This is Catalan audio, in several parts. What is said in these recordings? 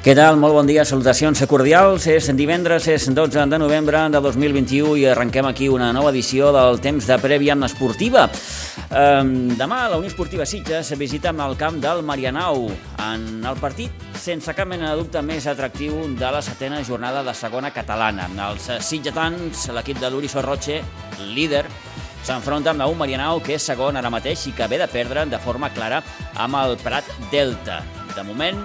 Què tal? Molt bon dia, salutacions cordials. És divendres, és 12 de novembre de 2021 i arrenquem aquí una nova edició del temps de prèvia esportiva. Um, demà la Unió Esportiva Sitges visita el camp del Marianau en el partit sense cap mena de dubte més atractiu de la setena jornada de segona catalana. Els sitgetans, l'equip de l'Uri Sorroche, líder, s'enfronta amb un Marianau que és segon ara mateix i que ve de perdre de forma clara amb el Prat Delta. De moment,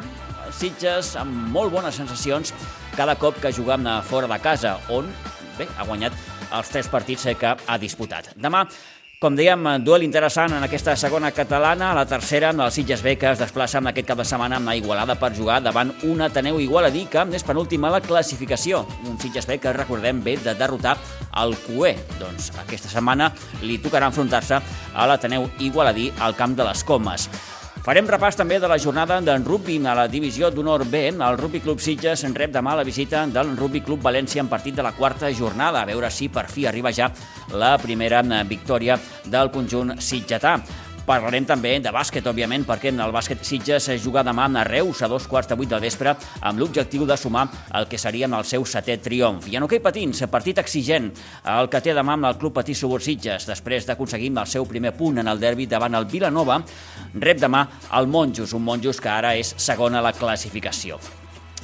Sitges amb molt bones sensacions cada cop que juga fora de casa, on bé, ha guanyat els tres partits que ha disputat. Demà com dèiem, duel interessant en aquesta segona catalana. A la tercera, el Sitges B, que es desplaça en aquest cap de setmana amb la Igualada per jugar davant un Ateneu Igualadí, que és penúltima a la classificació. Un Sitges B que, recordem, bé de derrotar el CUE. Doncs aquesta setmana li tocarà enfrontar-se a l'Ateneu Igualadí al camp de les Comes. Farem repàs també de la jornada d'en rugby a la divisió d'honor B. El Rugby Club Sitges en rep demà la visita del Rugby Club València en partit de la quarta jornada. A veure si per fi arriba ja la primera victòria del conjunt sitgetà. Parlarem també de bàsquet, òbviament, perquè en el bàsquet Sitges es juga demà a Reus a dos quarts de vuit del vespre amb l'objectiu de sumar el que seria el seu setè triomf. I en hoquei patins, partit exigent, el que té demà amb el Club Patí Subur Sitges, després d'aconseguir el seu primer punt en el derbi davant el Vilanova, rep demà el Monjos, un Monjos que ara és segon a la classificació.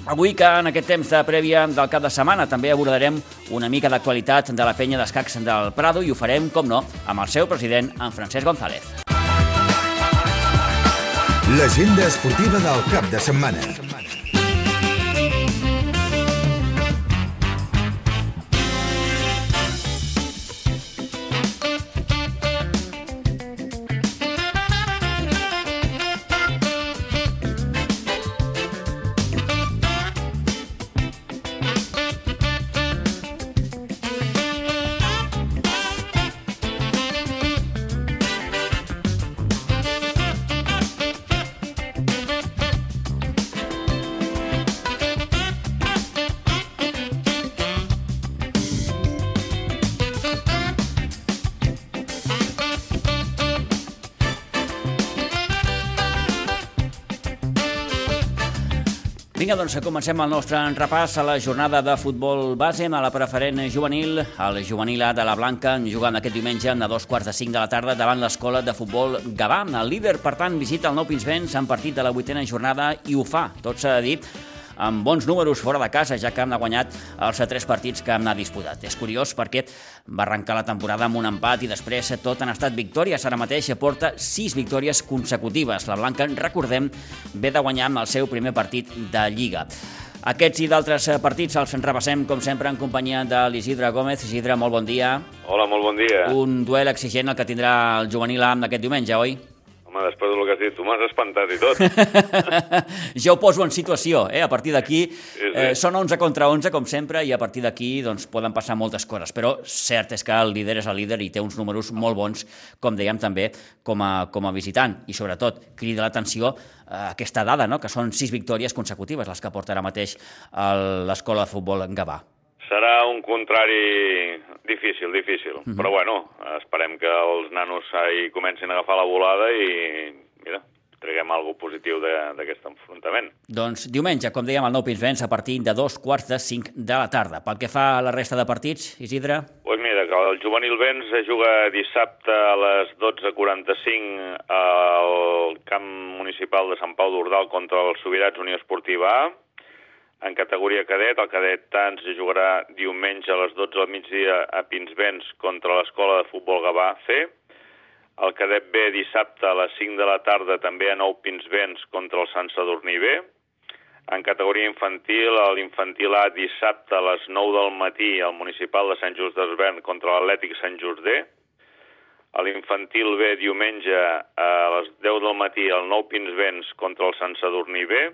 Avui que en aquest temps de prèvia del cap de setmana també abordarem una mica d'actualitat de la penya d'escacs del Prado i ho farem, com no, amb el seu president, en Francesc González. L'agenda esportiva del cap de setmana. Vinga, doncs comencem el nostre repàs a la jornada de futbol base a la preferent juvenil. El juvenil A de la Blanca jugant aquest diumenge a dos quarts de cinc de la tarda davant l'escola de futbol Gavà. El líder, per tant, visita el Nou Pinsbens en partit de la vuitena jornada i ho fa, tot s'ha dir, amb bons números fora de casa, ja que han guanyat els tres partits que han disputat. És curiós perquè va arrencar la temporada amb un empat i després tot han estat victòries. Ara mateix porta sis victòries consecutives. La Blanca, recordem, ve de guanyar amb el seu primer partit de Lliga. Aquests i d'altres partits els repassem, com sempre, en companyia de l'Isidre Gómez. Isidre, molt bon dia. Hola, molt bon dia. Un duel exigent el que tindrà el juvenil amb aquest diumenge, oi? Home, després del que has dit, tu m'has espantat i tot. jo ho poso en situació, eh? A partir d'aquí, sí, sí. eh, són 11 contra 11, com sempre, i a partir d'aquí doncs, poden passar moltes coses. Però cert és que el líder és el líder i té uns números molt bons, com dèiem també, com a, com a visitant. I sobretot, crida l'atenció eh, aquesta dada, no? que són sis victòries consecutives les que porta ara mateix l'escola de futbol en Gavà. Serà un contrari difícil, difícil. Mm -hmm. Però bueno, esperem que els nanos hi comencin a agafar la volada i, mira, treguem alguna positiu d'aquest enfrontament. Doncs diumenge, com dèiem, el Nou Pinsbens a partir de dos quarts de cinc de la tarda. Pel que fa a la resta de partits, Isidre? Doncs pues mira, que el juvenil Vents juga dissabte a les 12.45 al camp municipal de Sant Pau d'Ordal contra els Sobirats Unió Esportiva A en categoria cadet, el cadet Tans jugarà diumenge a les 12 del migdia a Pinsbens contra l'Escola de Futbol Gavà C. El cadet B dissabte a les 5 de la tarda també a Nou Pinsbens contra el Sant Sadurní B. En categoria infantil, l'infantil A dissabte a les 9 del matí al municipal de Sant Just d'Esvern contra l'Atlètic Sant Just D. A l'infantil B diumenge a les 10 del matí al Nou Pinsbens contra el Sant Sadurní B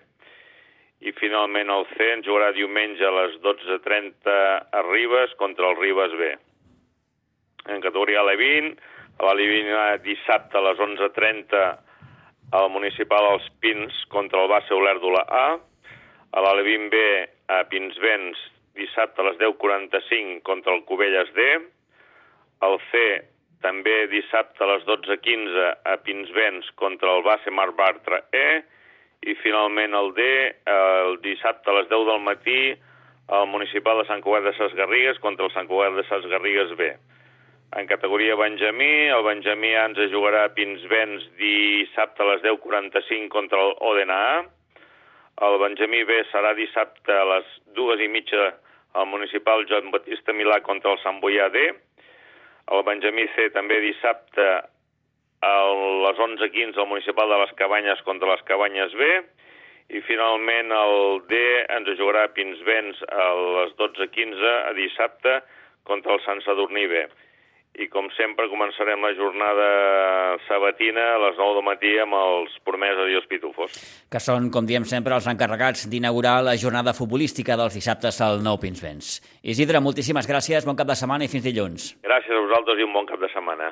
i finalment el C ens jugarà diumenge a les 12.30 a Ribes contra el Ribes B. En categoria L20, a la Livina dissabte a les 11.30 al municipal Els Pins contra el Bassa Olèrdula A, a la L20 B a Pinsbens dissabte a les 10.45 contra el Cubelles D, el C també dissabte a les 12.15 a Pinsbens contra el Bassa Mar Bartra E, i finalment el D, el dissabte a les 10 del matí, el municipal de Sant Cugat de Ses Garrigues contra el Sant Cugat de Ses Garrigues B. En categoria Benjamí, el Benjamí A ens jugarà a Pinsbens dissabte a les 10.45 contra el Odena A. El Benjamí B serà dissabte a les dues i mitja al municipal Joan Batista Milà contra el Sant Boià D. El Benjamí C també dissabte a les 11.15 al municipal de les Cabanyes contra les Cabanyes B i finalment el D ens jugarà a Pinsbens a les 12.15 a dissabte contra el Sant Sadurní B. I com sempre començarem la jornada sabatina a les 9 del matí amb els promesa i els pitufos. Que són, com diem sempre, els encarregats d'inaugurar la jornada futbolística dels dissabtes al Nou Pinsbens. Isidre, moltíssimes gràcies, bon cap de setmana i fins dilluns. Gràcies a vosaltres i un bon cap de setmana.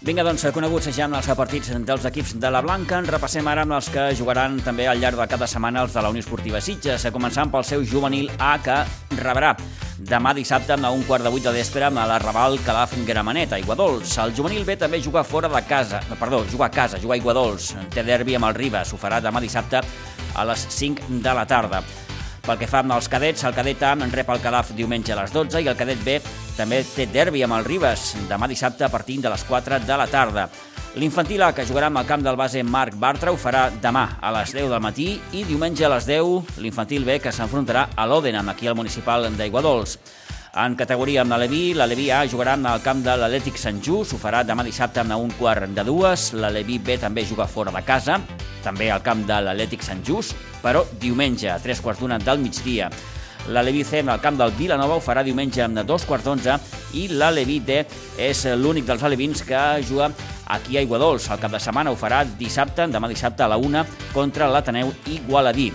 Vinga, doncs, coneguts ja amb els partits dels equips de la Blanca. En repassem ara amb els que jugaran també al llarg de cada setmana els de la Unió Esportiva Sitges, començant pel seu juvenil A, que rebrà demà dissabte a un quart de vuit de vespre amb la Raval Calaf Gramenet, a Iguadols. El juvenil B també juga fora de casa, perdó, juga a casa, juga a Iguadols. Té derbi amb el Ribas, ho farà demà dissabte a les 5 de la tarda. Pel que fa amb els cadets, el cadet A rep el Calaf diumenge a les 12 i el cadet B també té derbi amb el Ribes demà dissabte a partir de les 4 de la tarda. L'infantil A, que jugarà amb el camp del base Marc Bartra, ho farà demà a les 10 del matí i diumenge a les 10 l'infantil B, que s'enfrontarà a l'Odenham, aquí al municipal d'Aiguadols. En categoria amb l'Aleví, l'Aleví A jugarà al camp de l'Atlètic Sant Just, ho farà demà dissabte a un quart de dues. L'Aleví B també juga fora de casa, també al camp de l'Atlètic Sant Just, però diumenge a tres quarts d'una del migdia. L'Aleví C al camp del Vilanova ho farà diumenge a dos quarts d'onze i l'Aleví D és l'únic dels alevins que juga aquí a Iguadols. El cap de setmana ho farà dissabte, demà dissabte a la una, contra l'Ateneu Igualadí.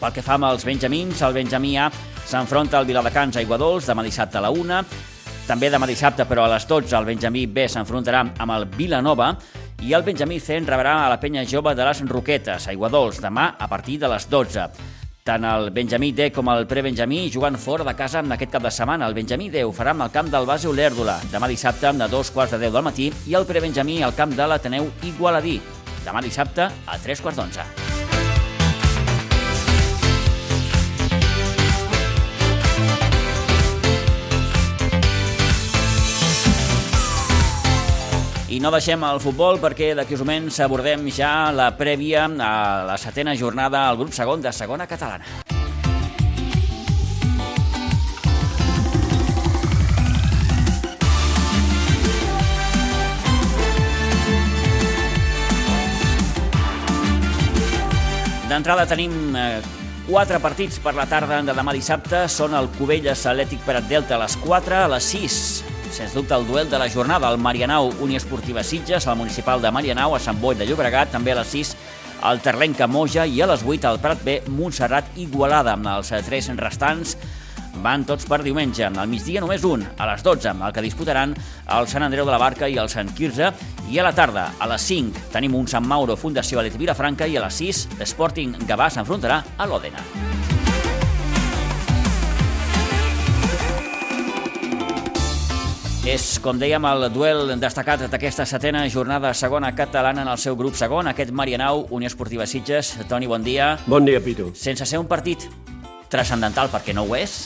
Pel que fa amb els benjamins, el Benjamí A s'enfronta al Viladecans a Iguadols demà dissabte a la 1. També demà dissabte, però a les 12, el Benjamí B s'enfrontarà amb el Vilanova i el Benjamí C en rebrà a la penya jove de les Roquetes, a Iguadols, demà a partir de les 12. Tant el Benjamí D com el Prebenjamí jugant fora de casa en aquest cap de setmana. El Benjamí D ho farà amb el camp del base Olèrdola, demà dissabte de dos quarts de deu del matí, i el Prebenjamí al camp de l'Ateneu Igualadí, demà dissabte a tres quarts d'onze. I no deixem el futbol perquè d'aquí uns moments abordem ja la prèvia a la setena jornada al grup segon de segona catalana. D'entrada tenim eh, quatre partits per la tarda de demà dissabte. Són el Cubelles Atlètic Prat Delta a les 4, a les 6 sens dubte el duel de la jornada, el Marianau Unió Esportiva Sitges, el municipal de Marianau, a Sant Boi de Llobregat, també a les 6 el Terlenca Moja i a les 8 el Prat B Montserrat Igualada, amb els tres restants van tots per diumenge. Al migdia només un, a les 12, el que disputaran el Sant Andreu de la Barca i el Sant Quirze. I a la tarda, a les 5, tenim un Sant Mauro Fundació Alet Vilafranca i a les 6, l'Sporting Gavà s'enfrontarà a l'Òdena. És, com dèiem, el duel destacat d'aquesta setena jornada segona catalana en el seu grup segon, aquest Marianau, Unió Esportiva Sitges. Toni, bon dia. Bon dia, Pitu. Sense ser un partit transcendental, perquè no ho és,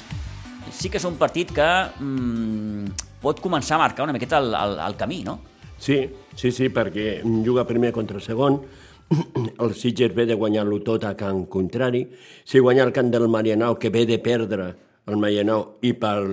sí que és un partit que mm, pot començar a marcar una miqueta el, el, el camí, no? Sí, sí, sí, perquè juga primer contra segon, el Sitges ve de guanyar-lo tot a Can Contrari, si guanyar el camp del Marianau, que ve de perdre el Marianau i pel,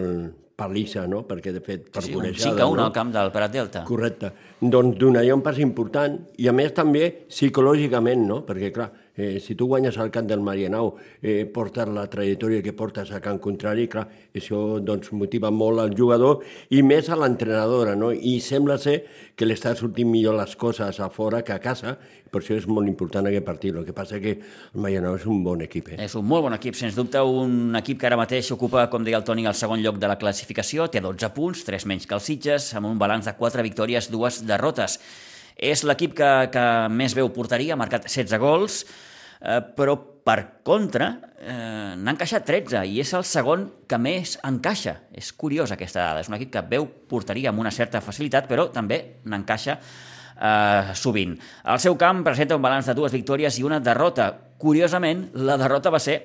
pal·lissa, no? perquè de fet per sí. Sí, que un no? al camp del Prat Delta. Correcte. Doncs donaria un pas important i a més també psicològicament, no? perquè clar, eh, si tu guanyes al camp del Marianau, eh, portes la trajectòria que portes a camp contrari, clar, això doncs, motiva molt al jugador i més a l'entrenadora, no? i sembla ser que li està sortint millor les coses a fora que a casa, per això és molt important aquest partit. El que passa que el Marianau és un bon equip. Eh? És un molt bon equip, sens dubte, un equip que ara mateix ocupa, com deia el Toni, el segon lloc de la classificació, té 12 punts, 3 menys que els Sitges, amb un balanç de 4 victòries, dues derrotes. És l'equip que, que més veu portaria, ha marcat 16 gols, eh, però per contra, eh, n'ha encaixat 13 i és el segon que més encaixa. És curiós aquesta dada. És un equip que veu portaria amb una certa facilitat, però també n'encaixa eh, sovint. El seu camp presenta un balanç de dues victòries i una derrota. Curiosament, la derrota va ser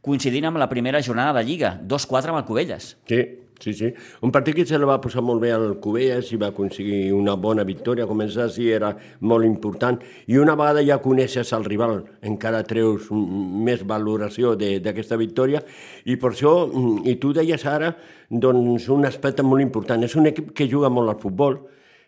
coincidint amb la primera jornada de Lliga, 2-4 amb el Cubelles. Sí, sí, sí. Un partit que se li va posar molt bé al Cubelles i va aconseguir una bona victòria, començar així era molt important, i una vegada ja coneixes el rival, encara treus més valoració d'aquesta victòria, i per això, mm, i tu deies ara, doncs un aspecte molt important, és un equip que juga molt al futbol,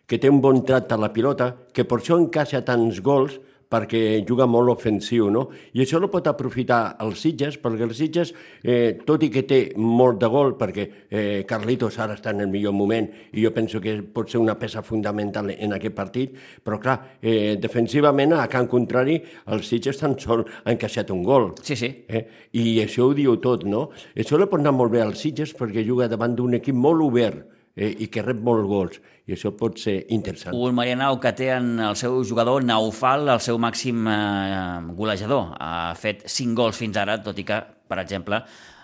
que té un bon tracte a la pilota, que per això encaixa tants gols, perquè juga molt ofensiu, no? I això lo pot aprofitar els Sitges, perquè els Sitges, eh, tot i que té molt de gol, perquè eh, Carlitos ara està en el millor moment, i jo penso que pot ser una peça fundamental en aquest partit, però clar, eh, defensivament, a Can Contrari, els Sitges tan sol han encaixat un gol. Sí, sí. Eh? I això ho diu tot, no? Això li pot anar molt bé als Sitges perquè juga davant d'un equip molt obert, eh, i que rep molts gols, i això pot ser interessant. Un Marianao que té en el seu jugador Naufal, el seu màxim eh, golejador. Ha fet 5 gols fins ara, tot i que, per exemple,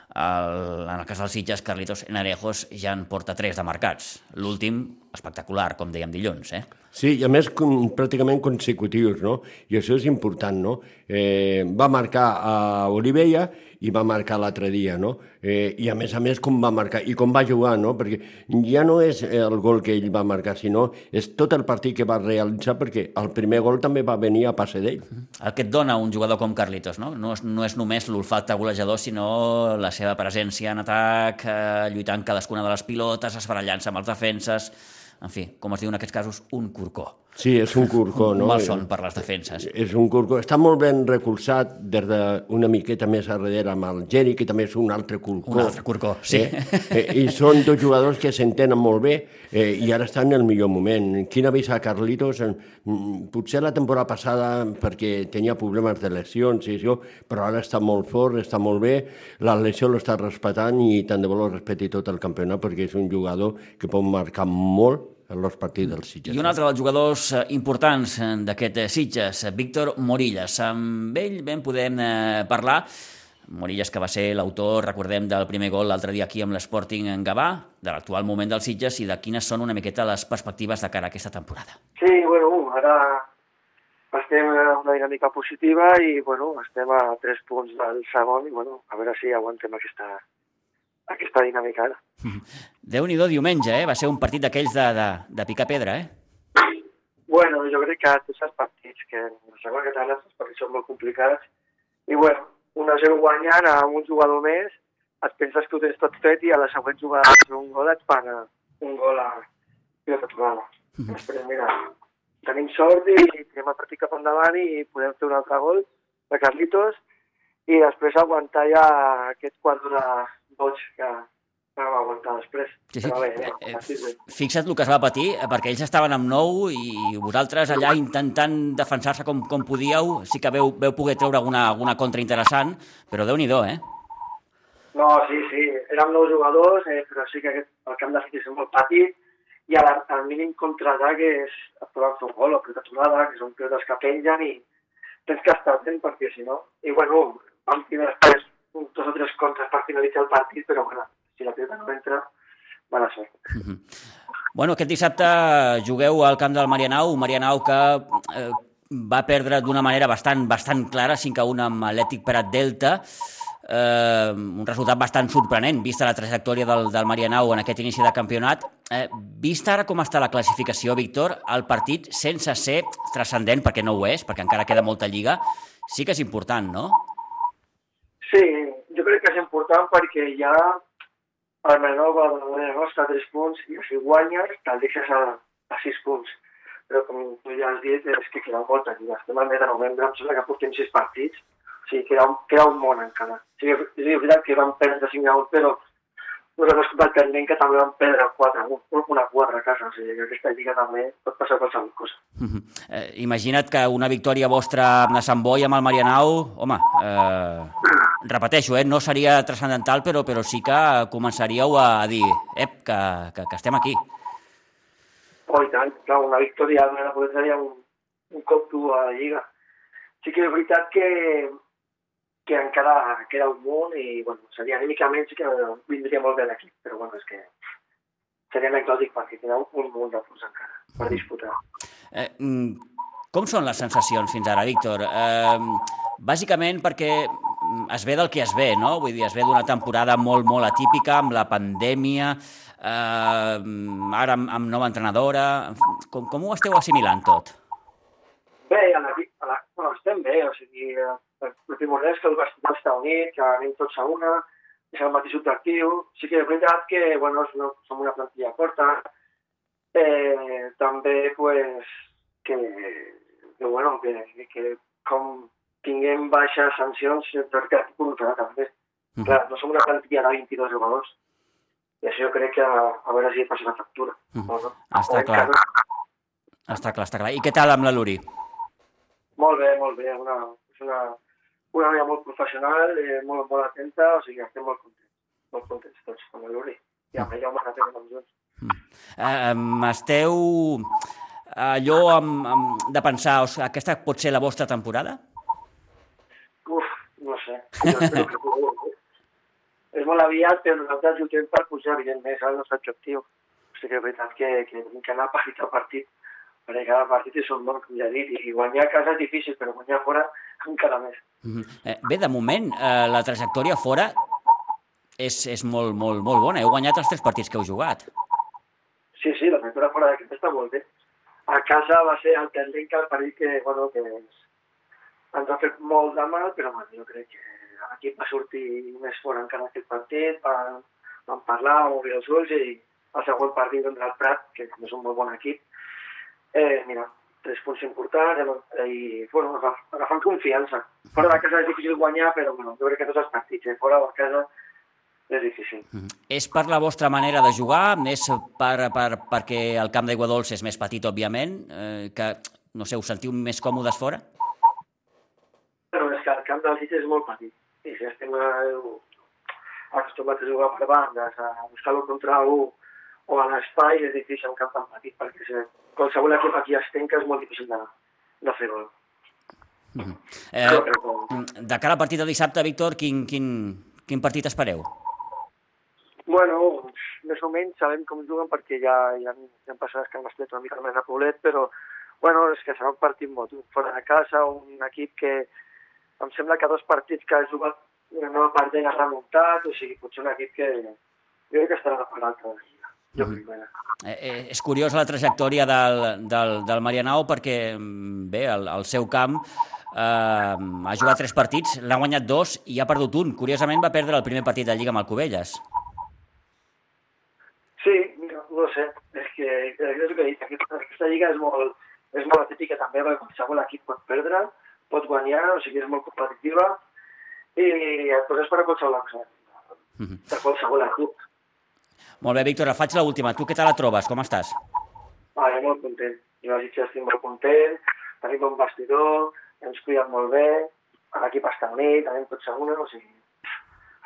el, en el cas dels Sitges, Carlitos Enarejos ja en porta 3 de marcats. L'últim, espectacular, com dèiem dilluns, eh? Sí, i a més com, pràcticament consecutius, no? I això és important, no? Eh, va marcar a Olivella i va marcar l'altre dia, no? Eh, I a més a més com va marcar i com va jugar, no? Perquè ja no és el gol que ell va marcar, sinó és tot el partit que va realitzar perquè el primer gol també va venir a passe d'ell. El que et dona un jugador com Carlitos, no? No és, no és només l'olfacte golejador, sinó la seva presència en atac, eh, lluitant cadascuna de les pilotes, esbarallant-se amb els defenses en fi, com es diu en aquests casos, un corcó. Sí, és un corcó, no? Mal son per les defenses. És un corcó. Està molt ben recolzat des d'una miqueta més a darrere amb el Geri, que també és un altre corcó. Un altre corcó, sí. Eh? eh I són dos jugadors que s'entenen molt bé eh, i ara estan en el millor moment. Quin avís a Carlitos? Eh, potser la temporada passada perquè tenia problemes de lesions i això, però ara està molt fort, està molt bé, la lesió l'està respectant i tant de bo lo respecti tot el campionat perquè és un jugador que pot marcar molt en els partits dels Sitges. I un altre dels jugadors eh, importants eh, d'aquest eh, Sitges, Víctor Morillas. Amb ell ben podem parlar. Morillas, que va ser l'autor, recordem, del primer gol l'altre dia aquí amb l'Sporting en Gavà, de l'actual moment dels Sitges i de quines són una miqueta les perspectives de cara a aquesta temporada. Sí, bueno, ara estem en una dinàmica positiva i bueno, estem a tres punts del segon i bueno, a veure si aguantem aquesta, aquesta dinàmica ara. Déu-n'hi-do diumenge, eh? Va ser un partit d'aquells de, de, de picar pedra, eh? Bueno, jo crec que tots els partits que en la segona catalana els partits són molt complicats i bueno, una 0 guanyant amb un jugador més et penses que ho tens tot fet i a la següent jugada un gol et fan un gol a pilota tornada. Mm Després, mira, tenim sort i tenim el partit cap endavant i podem fer un altre gol de Carlitos i després aguantar ja aquest quart de boig que, que vam aguantar després. Sí, sí. Però bé, eh, eh, fixa't el que es va patir, eh, perquè ells estaven amb nou i vosaltres allà intentant defensar-se com, com podíeu, sí que veu, veu poder treure alguna, alguna contra interessant, però déu nhi eh? No, sí, sí, érem nou jugadors, eh, però sí que aquest, el camp de City és molt petit i al, al mínim contraatac és provar un gol o pilota aturada, que són pilotes que pengen i tens que estar atent perquè si no... I bueno, vam tindre després dos o tres contres per finalitzar el partit, però bueno, si la pilota no entra, mala sort. Mm -hmm. Bueno, aquest dissabte jugueu al camp del Marianau, Marianau que eh, va perdre d'una manera bastant, bastant clara, 5 a 1 amb Atlètic Prat Delta, eh, un resultat bastant sorprenent, vista la trajectòria del, del Marianau en aquest inici de campionat. Eh, vista ara com està la classificació, Víctor, el partit, sense ser transcendent, perquè no ho és, perquè encara queda molta lliga, sí que és important, no? Sí, jo crec que és important perquè ja el Menova de la nostra a 3 punts i si guanyes te'l deixes a, a 6 punts. Però com tu ja has dit, és que queda molta lliga. Estem al mes de novembre, em sembla que portem 6 partits. O sigui, queda un, queda un món encara. O sigui, és veritat que vam perdre 5 a 1, però nosaltres pendent que també vam perdre 4, una 4 a casa, o sigui que aquesta lliga també pot passar qualsevol cosa. Uh -huh. eh, imagina't que una victòria vostra a Sant Boi amb el Marianau, home, eh, repeteixo, eh, no seria transcendental, però, però sí que començaríeu a dir, ep, que, que, que estem aquí. Oh, i tant, clar, una victòria al Marianau seria un, un cop dur a la lliga. Sí que és veritat que que encara queda un munt i, bueno, seria anímicament sí que vindria molt bé l'equip, però, bueno, és que seria anecdòtic perquè queda un munt de punts encara per disputar. Eh, mm, com són les sensacions fins ara, Víctor? Eh, bàsicament perquè es ve del que es ve, no? Vull dir, es ve d'una temporada molt, molt atípica, amb la pandèmia, eh, ara amb, amb nova entrenadora... Com, com ho esteu assimilant tot? Bé, a la, a la, bueno, estem bé, o sigui, el, el primordial és que el vestidor està unit, que anem tots a una, és el mateix objectiu. Sí que és veritat que, bueno, no, som una plantilla corta, eh, també, pues, que, que bueno, que, que com tinguem baixes sancions per aquest contra també. Uh -huh. Clar, no som una plantilla de 22 jugadors. I això jo crec que a, a veure si passa la factura. Uh -huh. no? Està clar. Que... Està clar, està clar. I què tal amb la Luri? Molt bé, molt bé. Una, és una, una noia molt professional, eh, molt, molt atenta, o sigui, estem molt contents. Molt contents tots amb la Luri. I amb ella ho m'agraden amb junts. Uh, esteu allò amb, amb, de pensar, o sigui, aquesta pot ser la vostra temporada? Uf, no sé. és molt aviat, però nosaltres lluitem per pujar, evidentment, és el nostre objectiu. O sigui que és veritat que, que hem d'anar partit a partit, perquè cada partit és un món, com ja he dit, i guanyar a casa és difícil, però guanyar fora encara més. Mm -hmm. eh, bé, de moment, eh, la trajectòria fora és, és molt, molt, molt bona. Heu guanyat els tres partits que heu jugat. Sí, sí, la trajectòria fora d'aquest està molt bé a casa va ser el tècnic que el perill que, bueno, que ens, ha fet molt de mal, però bueno, jo crec que l'equip va sortir més fort encara aquest partit, van, van parlar, van obrir els ulls i el següent partit contra el Prat, que és un molt bon equip, eh, mira, tres punts importants i bueno, agafant confiança. Fora de casa és difícil guanyar, però bueno, jo crec que tots els partits, eh, fora de casa és difícil. Mm -hmm. És per la vostra manera de jugar? És per, per, perquè el camp d'aigua dolça és més petit, òbviament, eh, que, no sé, us sentiu més còmodes fora? Bueno, és que el camp del és molt petit. I si estem eh, acostumats a jugar per bandes, a buscar lo contra un o a l'espai, és difícil un camp tan petit, perquè si qualsevol equip aquí es tenca és molt difícil de, de fer gol. Mm -hmm. eh, de cara al partit de dissabte, Víctor, quin, quin, quin partit espereu? Bueno, més o menys sabem com juguen perquè ja, ja, ja han passat que han estat una mica més a Poblet, però bueno, és que serà un partit molt fora de casa, un equip que em sembla que dos partits que ha jugat una nova partida ha remuntat, o sigui, potser un equip que jo crec que estarà per Lliga. Jo mm -hmm. eh, és curiosa la trajectòria del, del, del Marianao perquè, mm, bé, el, el seu camp eh, ha jugat tres partits, l'ha guanyat dos i ha perdut un. Curiosament va perdre el primer partit de Lliga amb el Cubelles. No, sé, és que és el que he dit, aquesta, aquesta lliga és molt, és molt atípica també, perquè qualsevol equip pot perdre, pot guanyar, o sigui, és molt competitiva, i et poses per a qualsevol mm -hmm. per qualsevol equip. Molt bé, Víctor, faig l'última. Tu què tal la trobes? Com estàs? Ah, jo molt content. Jo a Sitges estic molt content, tenim un vestidor, ens cuiden molt bé, l'equip està unit, tenim tots a una, o sigui,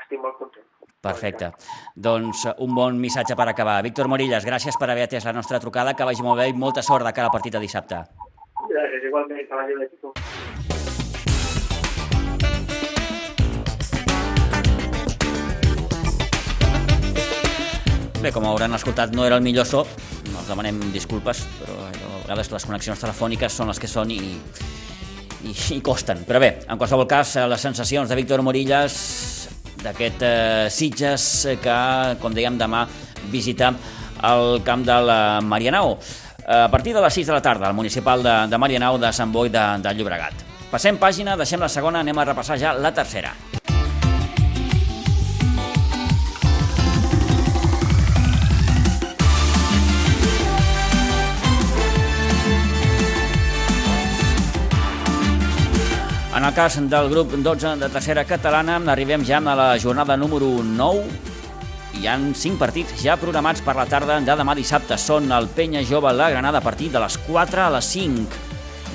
estic molt content. Perfecte. Doncs un bon missatge per acabar. Víctor Morillas, gràcies per haver atès la nostra trucada, que vagi molt bé i molta sort de cara al partit de dissabte. Gràcies, igualment, que vagi bé. Bé, com hauran escoltat, no era el millor so, els demanem disculpes, però a vegades les connexions telefòniques són les que són i, i, i costen. Però bé, en qualsevol cas, les sensacions de Víctor Morillas d'aquest eh, Sitges que, com dèiem, demà visita el camp del Marianao. A partir de les 6 de la tarda, al municipal de, de Marianao de Sant Boi de, de Llobregat. Passem pàgina, deixem la segona, anem a repassar ja la tercera. En el cas del grup 12 de tercera catalana, arribem ja a la jornada número 9. Hi han 5 partits ja programats per la tarda de demà dissabte. Són el Penya Jove La Granada a partir de les 4 a les 5.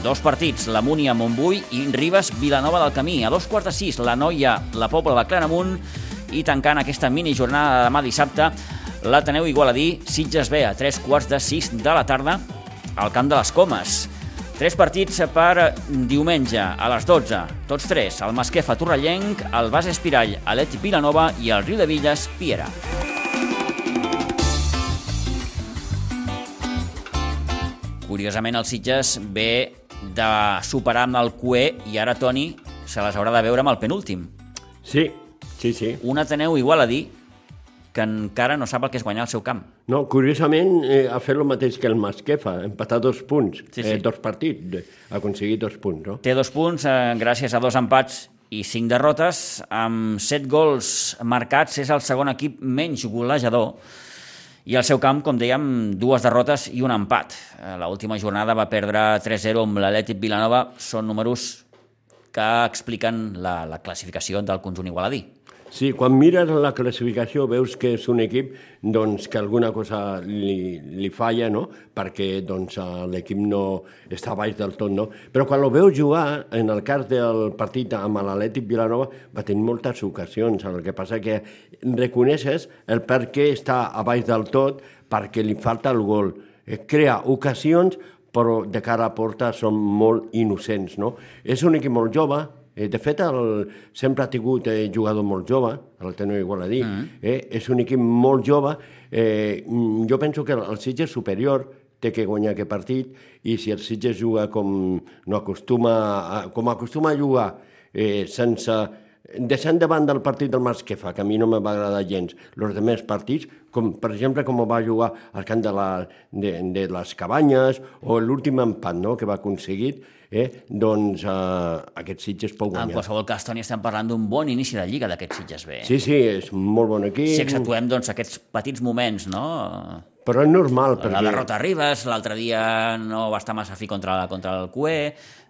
Dos partits, la Múnia Montbui i Ribes Vilanova del Camí. A dos quarts de sis, la Noia, la Pobla de Claramunt i tancant aquesta mini jornada de demà dissabte, l'Ateneu Igualadí, Sitges B a tres quarts de sis de la tarda al Camp de les Comes. Tres partits per diumenge a les 12, tots tres, el Masquefa Torrellenc, el Bas Espirall, Aleti Vilanova i el Riu de Villes, Piera. Curiosament, el Sitges ve de superar amb el QE i ara Toni se les haurà de veure amb el penúltim. Sí, sí, sí. Un Ateneu igual a dir que encara no sap el que és guanyar el seu camp. No, curiosament eh, ha fet el mateix que el Masquefa, empatar dos punts, Sí, sí, sí. Eh, dos partits, ha aconseguit dos punts, no? Té dos punts eh, gràcies a dos empats i cinc derrotes. Amb set gols marcats és el segon equip menys golejador i al seu camp, com dèiem, dues derrotes i un empat. Eh, L'última jornada va perdre 3-0 amb l'Atlètic Vilanova. Són números que expliquen la, la classificació del conjunt igualadí. Sí, quan mires la classificació veus que és un equip doncs, que alguna cosa li, li falla, no? perquè doncs, l'equip no està baix del tot. No? Però quan el veus jugar, en el cas del partit amb l'Atlètic Vilanova, va tenir moltes ocasions. El que passa que reconeixes el per què està a baix del tot perquè li falta el gol. Eh, Crea ocasions, però de cara a porta són molt innocents. No? És un equip molt jove, Eh, de fet, el, sempre ha tingut eh, jugador molt jove, el teniu igual a dir, mm. eh, és un equip molt jove, eh, mm, jo penso que el Sitges superior té que guanyar aquest partit i si el Sitges juga com, no acostuma, a, com acostuma a jugar eh, sense deixant de banda el partit del Masquefa, que a mi no me va agradar gens, els demés partits, com per exemple com va jugar al camp de, la, de, de les Cabanyes o l'últim empat no?, que va aconseguir, eh, doncs eh, aquest Sitges pot En guanyar. qualsevol cas, Toni, estem parlant d'un bon inici de Lliga d'aquest Sitges B. Sí, sí, és molt bon equip, Si exceptuem doncs, aquests petits moments, no? però és normal, perquè... La derrota a Ribes, l'altre dia no va estar massa fi contra, contra el QE,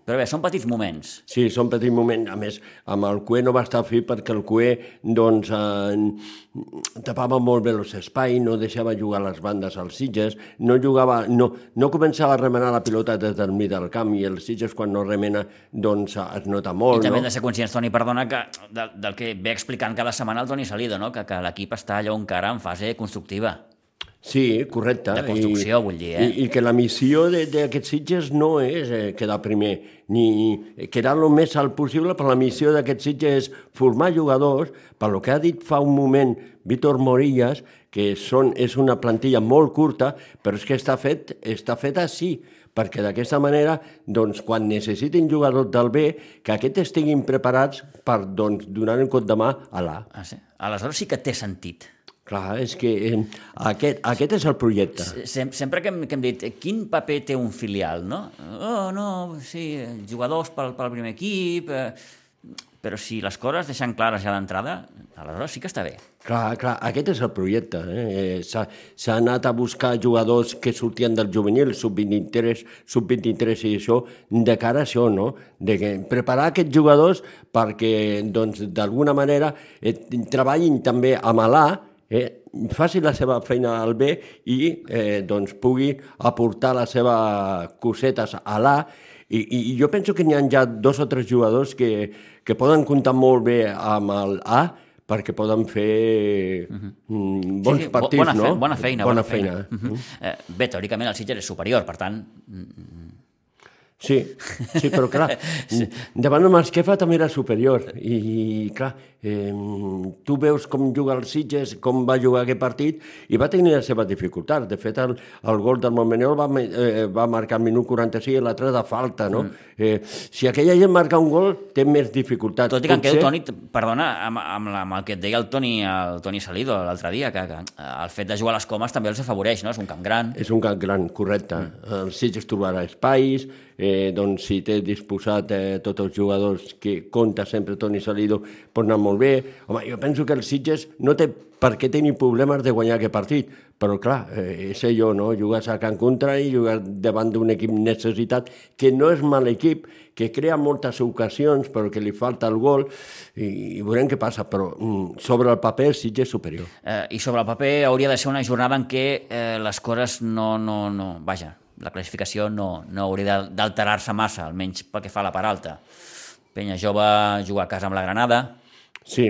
però bé, són petits moments. Sí, són petits moments. A més, amb el CUE no va estar fi perquè el CUE doncs, eh, tapava molt bé els espais, no deixava jugar les bandes als Sitges, no jugava, no, no començava a remenar la pilota des del mig del camp i els Sitges quan no remena doncs es nota molt, I també no? hem de ser conscients, Toni, perdona, que del, del que ve explicant cada setmana el Toni Salido, no? que, que l'equip està allò encara en fase constructiva. Sí, correcte. De construcció, I, vull dir, eh? I, i que la missió de- d'aquests Sitges no és eh, quedar primer, ni quedar el més alt possible, però la missió d'aquests Sitges és formar jugadors, per lo que ha dit fa un moment Víctor Morillas, que són, és una plantilla molt curta, però és que està fet, està fet així, perquè d'aquesta manera, doncs, quan necessitin jugadors del B, que aquests estiguin preparats per doncs, donar un cop de mà a l'A. Ah, sí? Aleshores sí que té sentit. Clar, és que eh, aquest, aquest és el projecte. Sem sempre que hem, que hem dit quin paper té un filial, no? Oh, no, sí, jugadors pel, pel primer equip... Eh, però si les coses deixen clares ja d'entrada, aleshores sí que està bé. Clar, clar, aquest és el projecte. Eh? Eh, S'ha anat a buscar jugadors que sortien del juvenil, sub-23 sub -23 i això, de cara a això, no? De que preparar aquests jugadors perquè, doncs, d'alguna manera eh, treballin també amb l'A, eh, faci la seva feina al B i eh, doncs, pugui aportar les seves cosetes a l'A i, i jo penso que n'hi ha ja dos o tres jugadors que, que poden comptar molt bé amb el A perquè poden fer mm, bons bo- partits, bona, no? fe- bona feina. Bona feina. Uh -huh. eh, bé, teòricament el Sitges és superior, per tant, Sí, sí, però clar, sí. davant el Masquefa també era superior i clar, eh, tu veus com juga el Sitges, com va jugar aquest partit i va tenir les seves dificultats. De fet, el, el gol del Montmeneu va, eh, va marcar al minut 46 i l'altre de falta, no? Mm. Eh, si aquella gent marca un gol, té més dificultats. tot i que Potser- Toni, perdona, amb, amb, la, amb el que et deia el Toni, el Toni Salido l'altre dia, que, que eh, el fet de jugar a les comes també els afavoreix, no? És un camp gran. És un camp gran, correcte. Mm. El Sitges trobarà espais, eh, doncs si té disposat eh, tots els jugadors que compta sempre Toni Salido, pot anar molt bé. Home, jo penso que el Sitges no té per què tenir problemes de guanyar aquest partit, però clar, eh, és allò, no? Jugues a camp contra i jugues davant d'un equip necessitat, que no és mal equip, que crea moltes ocasions, però que li falta el gol, i, i veurem què passa, però mm, sobre el paper el Sitges és superior. Eh, I sobre el paper hauria de ser una jornada en què eh, les coses no, no, no... Vaja, la classificació no, no hauria d'alterar-se massa, almenys pel que fa a la part alta. Penya Jove juga a casa amb la Granada, Sí.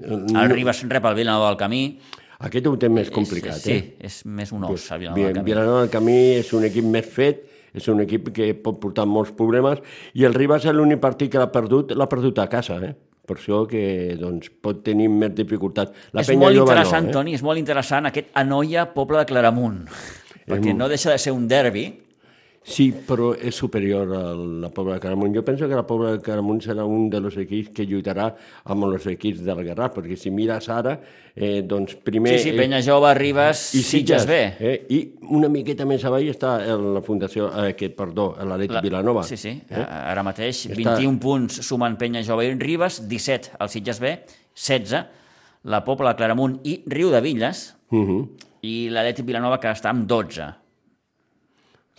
el Ribas rep el Vilanova del Camí, Aquest ho té més complicat, sí, eh? sí, és més un os, el Vilanova del Camí. Vilanova del Camí és un equip més fet, És un equip que pot portar molts problemes i el Ribas l'únic partit que l'ha perdut, l'ha perdut a casa, eh? Per això que doncs, pot tenir més dificultats. La és Penya molt Jove interessant, no, eh? Toni, és molt interessant aquest Anoia Poble de Claramunt, perquè no deixa de ser un derbi, Sí, però és superior a la Pobla de Caramunt. Jo penso que la Pobla de Caramunt serà un dels equips que lluitarà amb els equips del Garraf, perquè si mires ara, eh, doncs primer... Sí, sí, Penya Jove, Ribes, i Sitges B. Eh, I una miqueta més avall està en la Fundació, eh, aquest, perdó, l'Atlètic La- Vilanova. Sí, sí, Eh? ara mateix Està- 21 punts sumen Penya Jove i Ribes, 17 al Sitges B, 16 la Pobla de Claramunt i Riu de Villes, Uh -huh. I l'Atlètic Vilanova que està amb 12.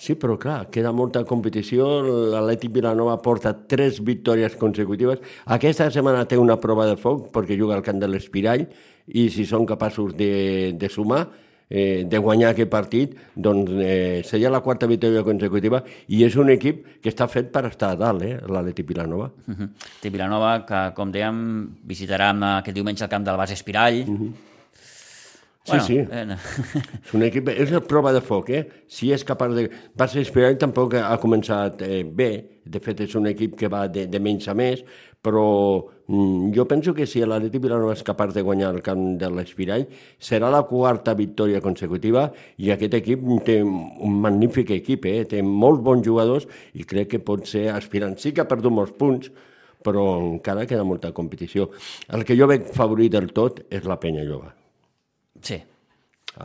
Sí, però clar, queda molta competició. L'Atlètic Vilanova porta tres victòries consecutives. Aquesta setmana té una prova de foc perquè juga al camp de l'Espirall i si són capaços de, de sumar, eh, de guanyar aquest partit, doncs eh, seria la quarta victòria consecutiva i és un equip que està fet per estar a dalt, eh, l'Atlètic Vilanova. Uh -huh. Té Vilanova, que, com dèiem, visitarà aquest diumenge el camp del Bas Espirall. Uh -huh. Sí, sí. Eh, És un equip, és una prova de foc, eh? Si és capaç de... Barça Espirall tampoc ha començat eh, bé, de fet és un equip que va de, de menys a més, però mm, jo penso que si l'Atlètic Vilanova és capaç de guanyar el camp de l'Espirall, serà la quarta victòria consecutiva i aquest equip té un magnífic equip, eh? té molts bons jugadors i crec que pot ser aspirant. Sí que ha perdut molts punts, però encara queda molta competició. El que jo veig favorit del tot és la Penya Jove. Sí,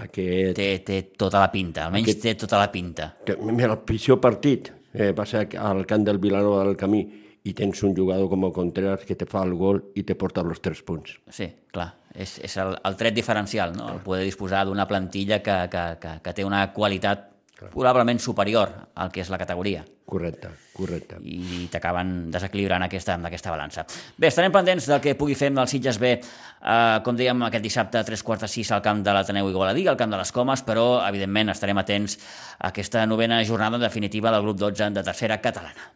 Aquest... té, té tota la pinta, almenys Aquest- té tota la pinta. mira, el pitjor partit eh, va ser al camp del Vilanova del Camí i tens un jugador com el Contreras que te fa el gol i te porta els tres punts. Sí, clar, és, és el, el tret diferencial, no? el poder disposar d'una plantilla que, que, que, que té una qualitat probablement superior al que és la categoria Correcte, correcte. i t'acaben desequilibrant aquesta, aquesta balança. Bé, estarem pendents del que pugui fer amb el Sitges B, eh, com dèiem, aquest dissabte a tres quarts de sis al camp de l'Ateneu Igualadí, al camp de les Comes, però, evidentment, estarem atents a aquesta novena jornada definitiva del grup 12 de tercera catalana.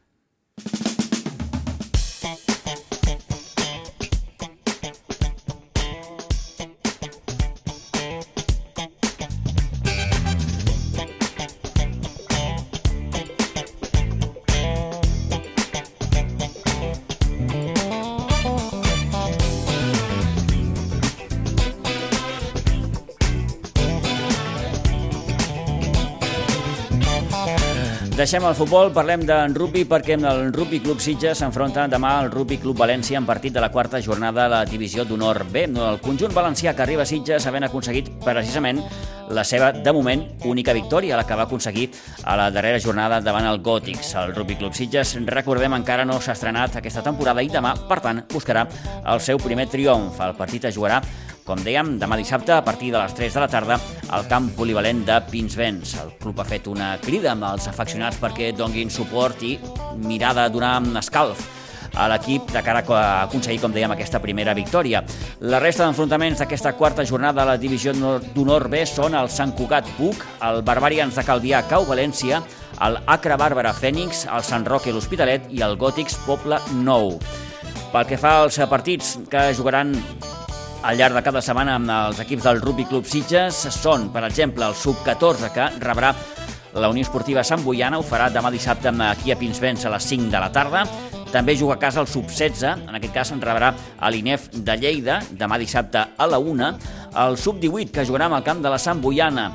Deixem el futbol, parlem d'en rugby perquè el Rugby Club Sitges s'enfronta demà al Rugby Club València en partit de la quarta jornada de la divisió d'honor B. El conjunt valencià que arriba a Sitges havent aconseguit precisament la seva, de moment, única victòria, la que va aconseguir a la darrera jornada davant el Gòtics. El Rugby Club Sitges, recordem, encara no s'ha estrenat aquesta temporada i demà, per tant, buscarà el seu primer triomf. El partit es jugarà com dèiem, demà dissabte, a partir de les 3 de la tarda, al camp polivalent de Pinsbens. El club ha fet una crida amb els afeccionats perquè donguin suport i mirada a donar escalf a l'equip de cara a aconseguir, com dèiem, aquesta primera victòria. La resta d'enfrontaments d'aquesta quarta jornada de la divisió d'honor B són el Sant Cugat Buc, el Barbarians de Calvià Cau València, el Acre Bàrbara Fènix, el Sant Roque l'Hospitalet i el Gòtics Poble Nou. Pel que fa als partits que jugaran al llarg de cada setmana amb els equips del Rugby Club Sitges són, per exemple, el Sub-14 que rebrà la Unió Esportiva Sant Boiana, ho farà demà dissabte aquí a Pinsbens a les 5 de la tarda. També juga a casa el Sub-16, en aquest cas en rebrà a l'INEF de Lleida, demà dissabte a la 1. El Sub-18, que jugarà amb el camp de la Sant Boiana,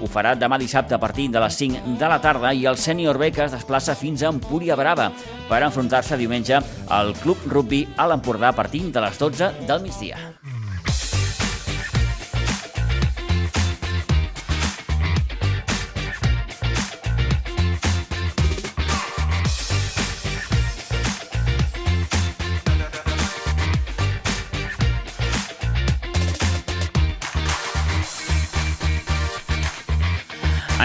ho farà demà dissabte a partir de les 5 de la tarda i el sènior B que es desplaça fins a Empúria Brava per enfrontar-se diumenge al Club Rugby a l'Empordà a partir de les 12 del migdia.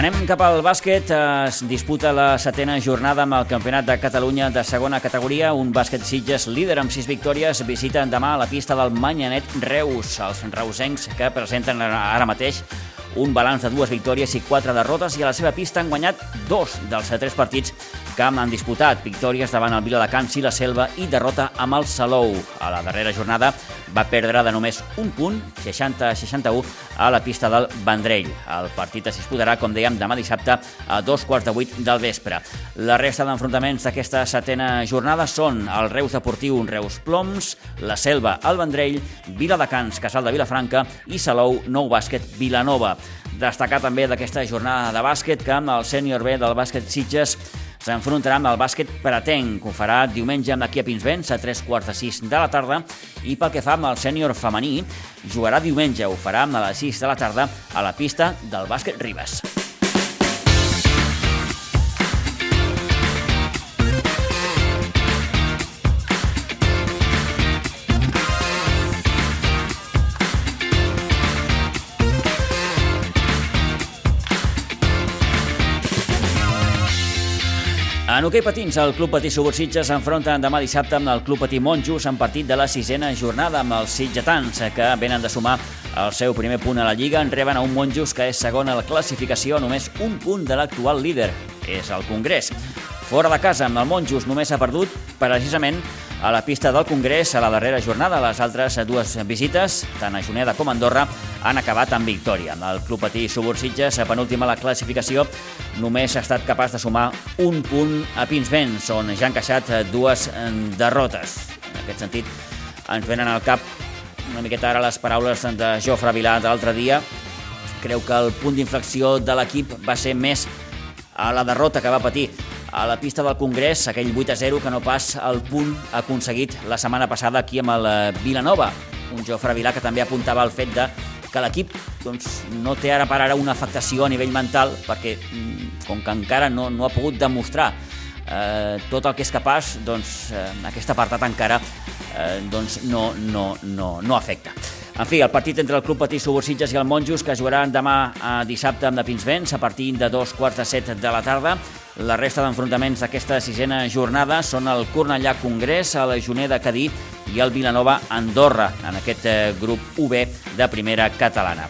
Anem cap al bàsquet. Es disputa la setena jornada amb el Campionat de Catalunya de segona categoria. Un bàsquet Sitges líder amb sis victòries visiten demà la pista del Manyanet Reus. Els reusencs que presenten ara mateix un balanç de dues victòries i quatre derrotes i a la seva pista han guanyat dos dels tres partits que han disputat victòries davant el Viladecans i la Selva i derrota amb el Salou. A la darrera jornada va perdre de només un punt, 60-61, a la pista del Vendrell. El partit es disputarà, com dèiem, demà dissabte a dos quarts de vuit del vespre. La resta d'enfrontaments d'aquesta setena jornada són el Reus Deportiu Reus Ploms, la Selva, el Vendrell, Viladecans, Casal de Vilafranca i Salou, Nou Bàsquet, Vilanova. Destacar també d'aquesta jornada de bàsquet que amb el sènior B del bàsquet Sitges s'enfrontarà amb el bàsquet Pratenc, que ho farà diumenge aquí a Pinsbens a 3 quarts de 6 de la tarda i pel que fa amb el sènior femení, jugarà diumenge, ho farà a les 6 de la tarda a la pista del bàsquet Ribes. En hoquei patins, el Club Patí Subursitges s'enfronta demà dissabte amb el Club Patí Monjos en partit de la sisena jornada amb els sitgetans, que venen de sumar el seu primer punt a la Lliga. En reben a un Monjos que és segon a la classificació, només un punt de l'actual líder. És el Congrés. Fora de casa, amb el Monjos només ha perdut precisament a la pista del Congrés a la darrera jornada. Les altres dues visites, tant a Juneda com a Andorra, han acabat amb victòria. El Club Patí Subursitges, a penúltima a la classificació, només ha estat capaç de sumar un punt a Pinsbens, on ja han queixat dues derrotes. En aquest sentit, ens venen al cap una miqueta ara les paraules de Jofre Vilà de l'altre dia. Creu que el punt d'inflexió de l'equip va ser més a la derrota que va patir a la pista del Congrés, aquell 8 a 0 que no pas el punt aconseguit la setmana passada aquí amb el eh, Vilanova. Un Jofre Vilà que també apuntava al fet de que l'equip doncs, no té ara per ara una afectació a nivell mental perquè mm, com que encara no, no ha pogut demostrar eh, tot el que és capaç, doncs eh, aquest apartat encara eh, doncs, no, no, no, no afecta. En fi, el partit entre el Club Patí Subursitges i el Monjos, que jugaran demà a dissabte amb de Pinsbens a partir de dos quarts de set de la tarda. La resta d'enfrontaments d'aquesta sisena jornada són el Cornellà Congrés, el Juneda Cadí i el Vilanova Andorra, en aquest eh, grup UB de primera catalana.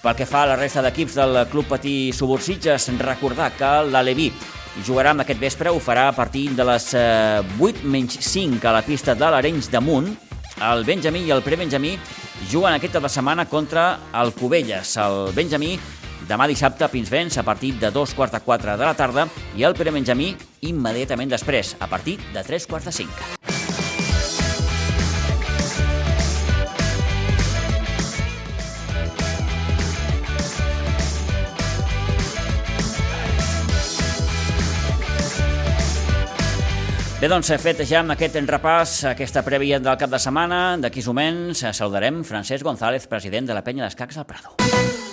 Pel que fa a la resta d'equips del Club Patí Subursitges, recordar que l'Aleví jugarà amb aquest vespre, ho farà a partir de les 8 eh, menys 5 a la pista de l'Arenys de Munt. El Benjamí i el Prebenjamí juguen aquesta setmana contra el Cubelles. El Benjamí demà dissabte a Pinsbens a partir de dos quarts de quatre de la tarda i el Pere Benjamí immediatament després, a partir de tres quarts de cinc. Bé, doncs, fet ja amb aquest repàs, aquesta prèvia del cap de setmana, d'aquí moments saludarem Francesc González, president de la penya d'escacs del Prado.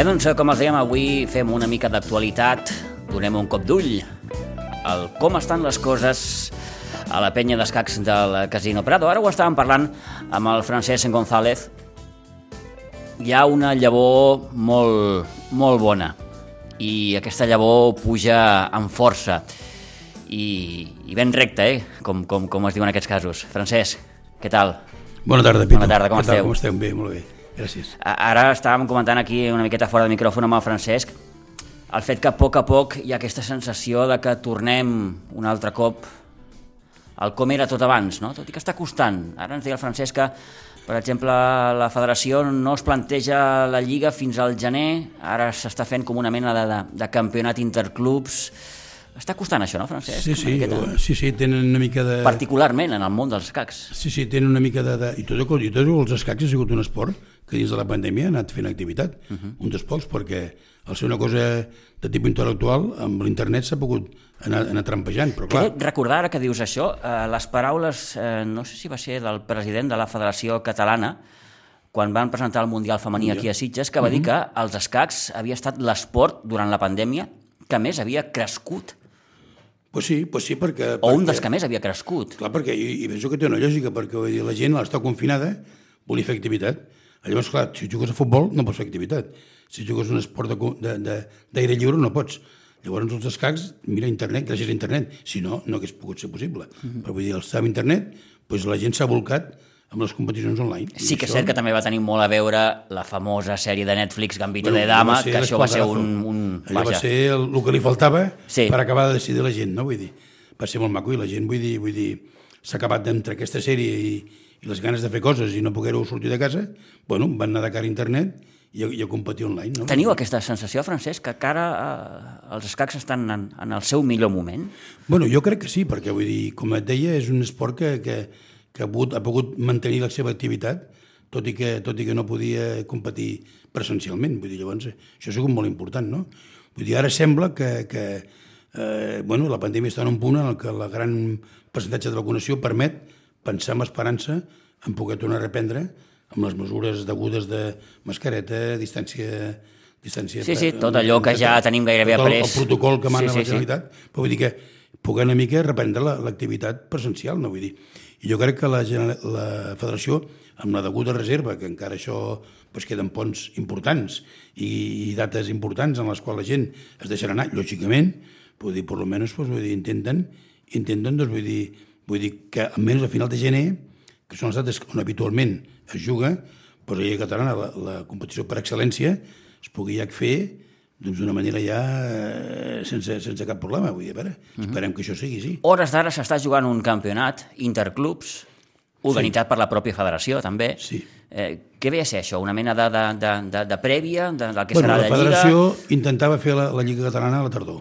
Bé, doncs, com els dèiem, avui fem una mica d'actualitat, donem un cop d'ull al com estan les coses a la penya d'escacs del Casino Prado. Ara ho estàvem parlant amb el Francesc González. Hi ha una llavor molt, molt bona i aquesta llavor puja amb força i, i ben recta, eh? com, com, com es diu en aquests casos. Francesc, què tal? Bona tarda, Pito. Bona tarda, com esteu? Com esteu? Bé, molt bé. Gràcies. Ara estàvem comentant aquí una miqueta fora de micròfon amb el Francesc el fet que a poc a poc hi ha aquesta sensació de que tornem un altre cop al com era tot abans, no? tot i que està costant. Ara ens deia el Francesc que, per exemple, la federació no es planteja la Lliga fins al gener, ara s'està fent com una mena de, de, de campionat interclubs. Està costant això, no, Francesc? Sí, sí, sí, sí, tenen una mica de... Particularment en el món dels escacs. Sí, sí, tenen una mica de... de... I, tot, I tot els escacs ha sigut un esport que dins de la pandèmia ha anat fent activitat, uh -huh. un dels pocs, perquè al ser una cosa de tipus intel·lectual, amb l'internet s'ha pogut anar, anar trampejant, però clar... Crec recordar, ara que dius això, eh, les paraules, eh, no sé si va ser del president de la Federació Catalana, quan van presentar el Mundial Femení aquí a Sitges, que va uh -huh. dir que els escacs havia estat l'esport durant la pandèmia que més havia crescut. Pues sí, pues sí, perquè... O perquè, un dels que més havia crescut. Clar, perquè, i, i penso que té una lògica, perquè vull dir, la gent, al estar confinada, volia fer activitat Llavors, clar, si jugues a futbol no pots fer activitat. Si jugues un esport d'aire lliure no pots. Llavors els escacs, mira internet, gràcies a internet. Si no, no hagués pogut ser possible. Mhm. Però vull dir, al estar internet, doncs la gent s'ha volcat amb les competicions online. Sí que és cert que també va tenir molt a veure la famosa sèrie de Netflix Gambito Bueno, de Dama, va que això va ser un... un Allò va vaja. ser el, el que li faltava Sí. per acabar de decidir la gent, no? Vull dir, va ser molt maco i la gent, vull dir, vull dir s'ha acabat d'entre aquesta sèrie i, i les ganes de fer coses i no poder-ho sortir de casa, bueno, van anar de cara a internet i a, i a competir online, no? Teniu aquesta sensació, Francesc, que encara eh, els escacs estan en, en el seu millor moment? Bueno, jo crec que sí, perquè vull dir, com et deia, és un esport que, que, que ha, pogut, ha pogut mantenir la seva activitat, tot i que, tot i que no podia competir presencialment. Vull dir, llavors, això ha sigut molt important, no? Vull dir, ara sembla que, que eh, bueno, la pandèmia està en un punt en el que la gran percentatge de vacunació permet pensar amb esperança en poder tornar a reprendre amb les mesures degudes de mascareta, distància... distància Sí, sí, tot allò que ja tenim gairebé tot el- après. El protocol que mana Sí, sí, la sí. Generalitat, però vull dir que poder una mica reprendre la- l'activitat presencial, no vull dir. I jo crec que la, la federació, amb la deguda reserva, que encara això doncs, queden ponts importants i, i dates importants en les quals la gent es deixarà anar, lògicament, vull dir, per lo menos, doncs, vull dir, intenten, intenten doncs, vull dir, vull dir que almenys a final de gener, que són les dates on habitualment es juga, doncs la Lliga Catalana, la, la competició per excel·lència, es pugui ja fer doncs d'una manera ja eh, sense, sense cap problema. Vull dir, a veure, esperem que això sigui, sí. Hores d'ara s'està jugant un campionat interclubs organitzat per la pròpia federació, també. Sí. Eh, què ve a ser això? Una mena de, de, de, de, de prèvia de, del que bueno, serà la la, Lliga? federació intentava fer la, la Lliga Catalana a la tardor.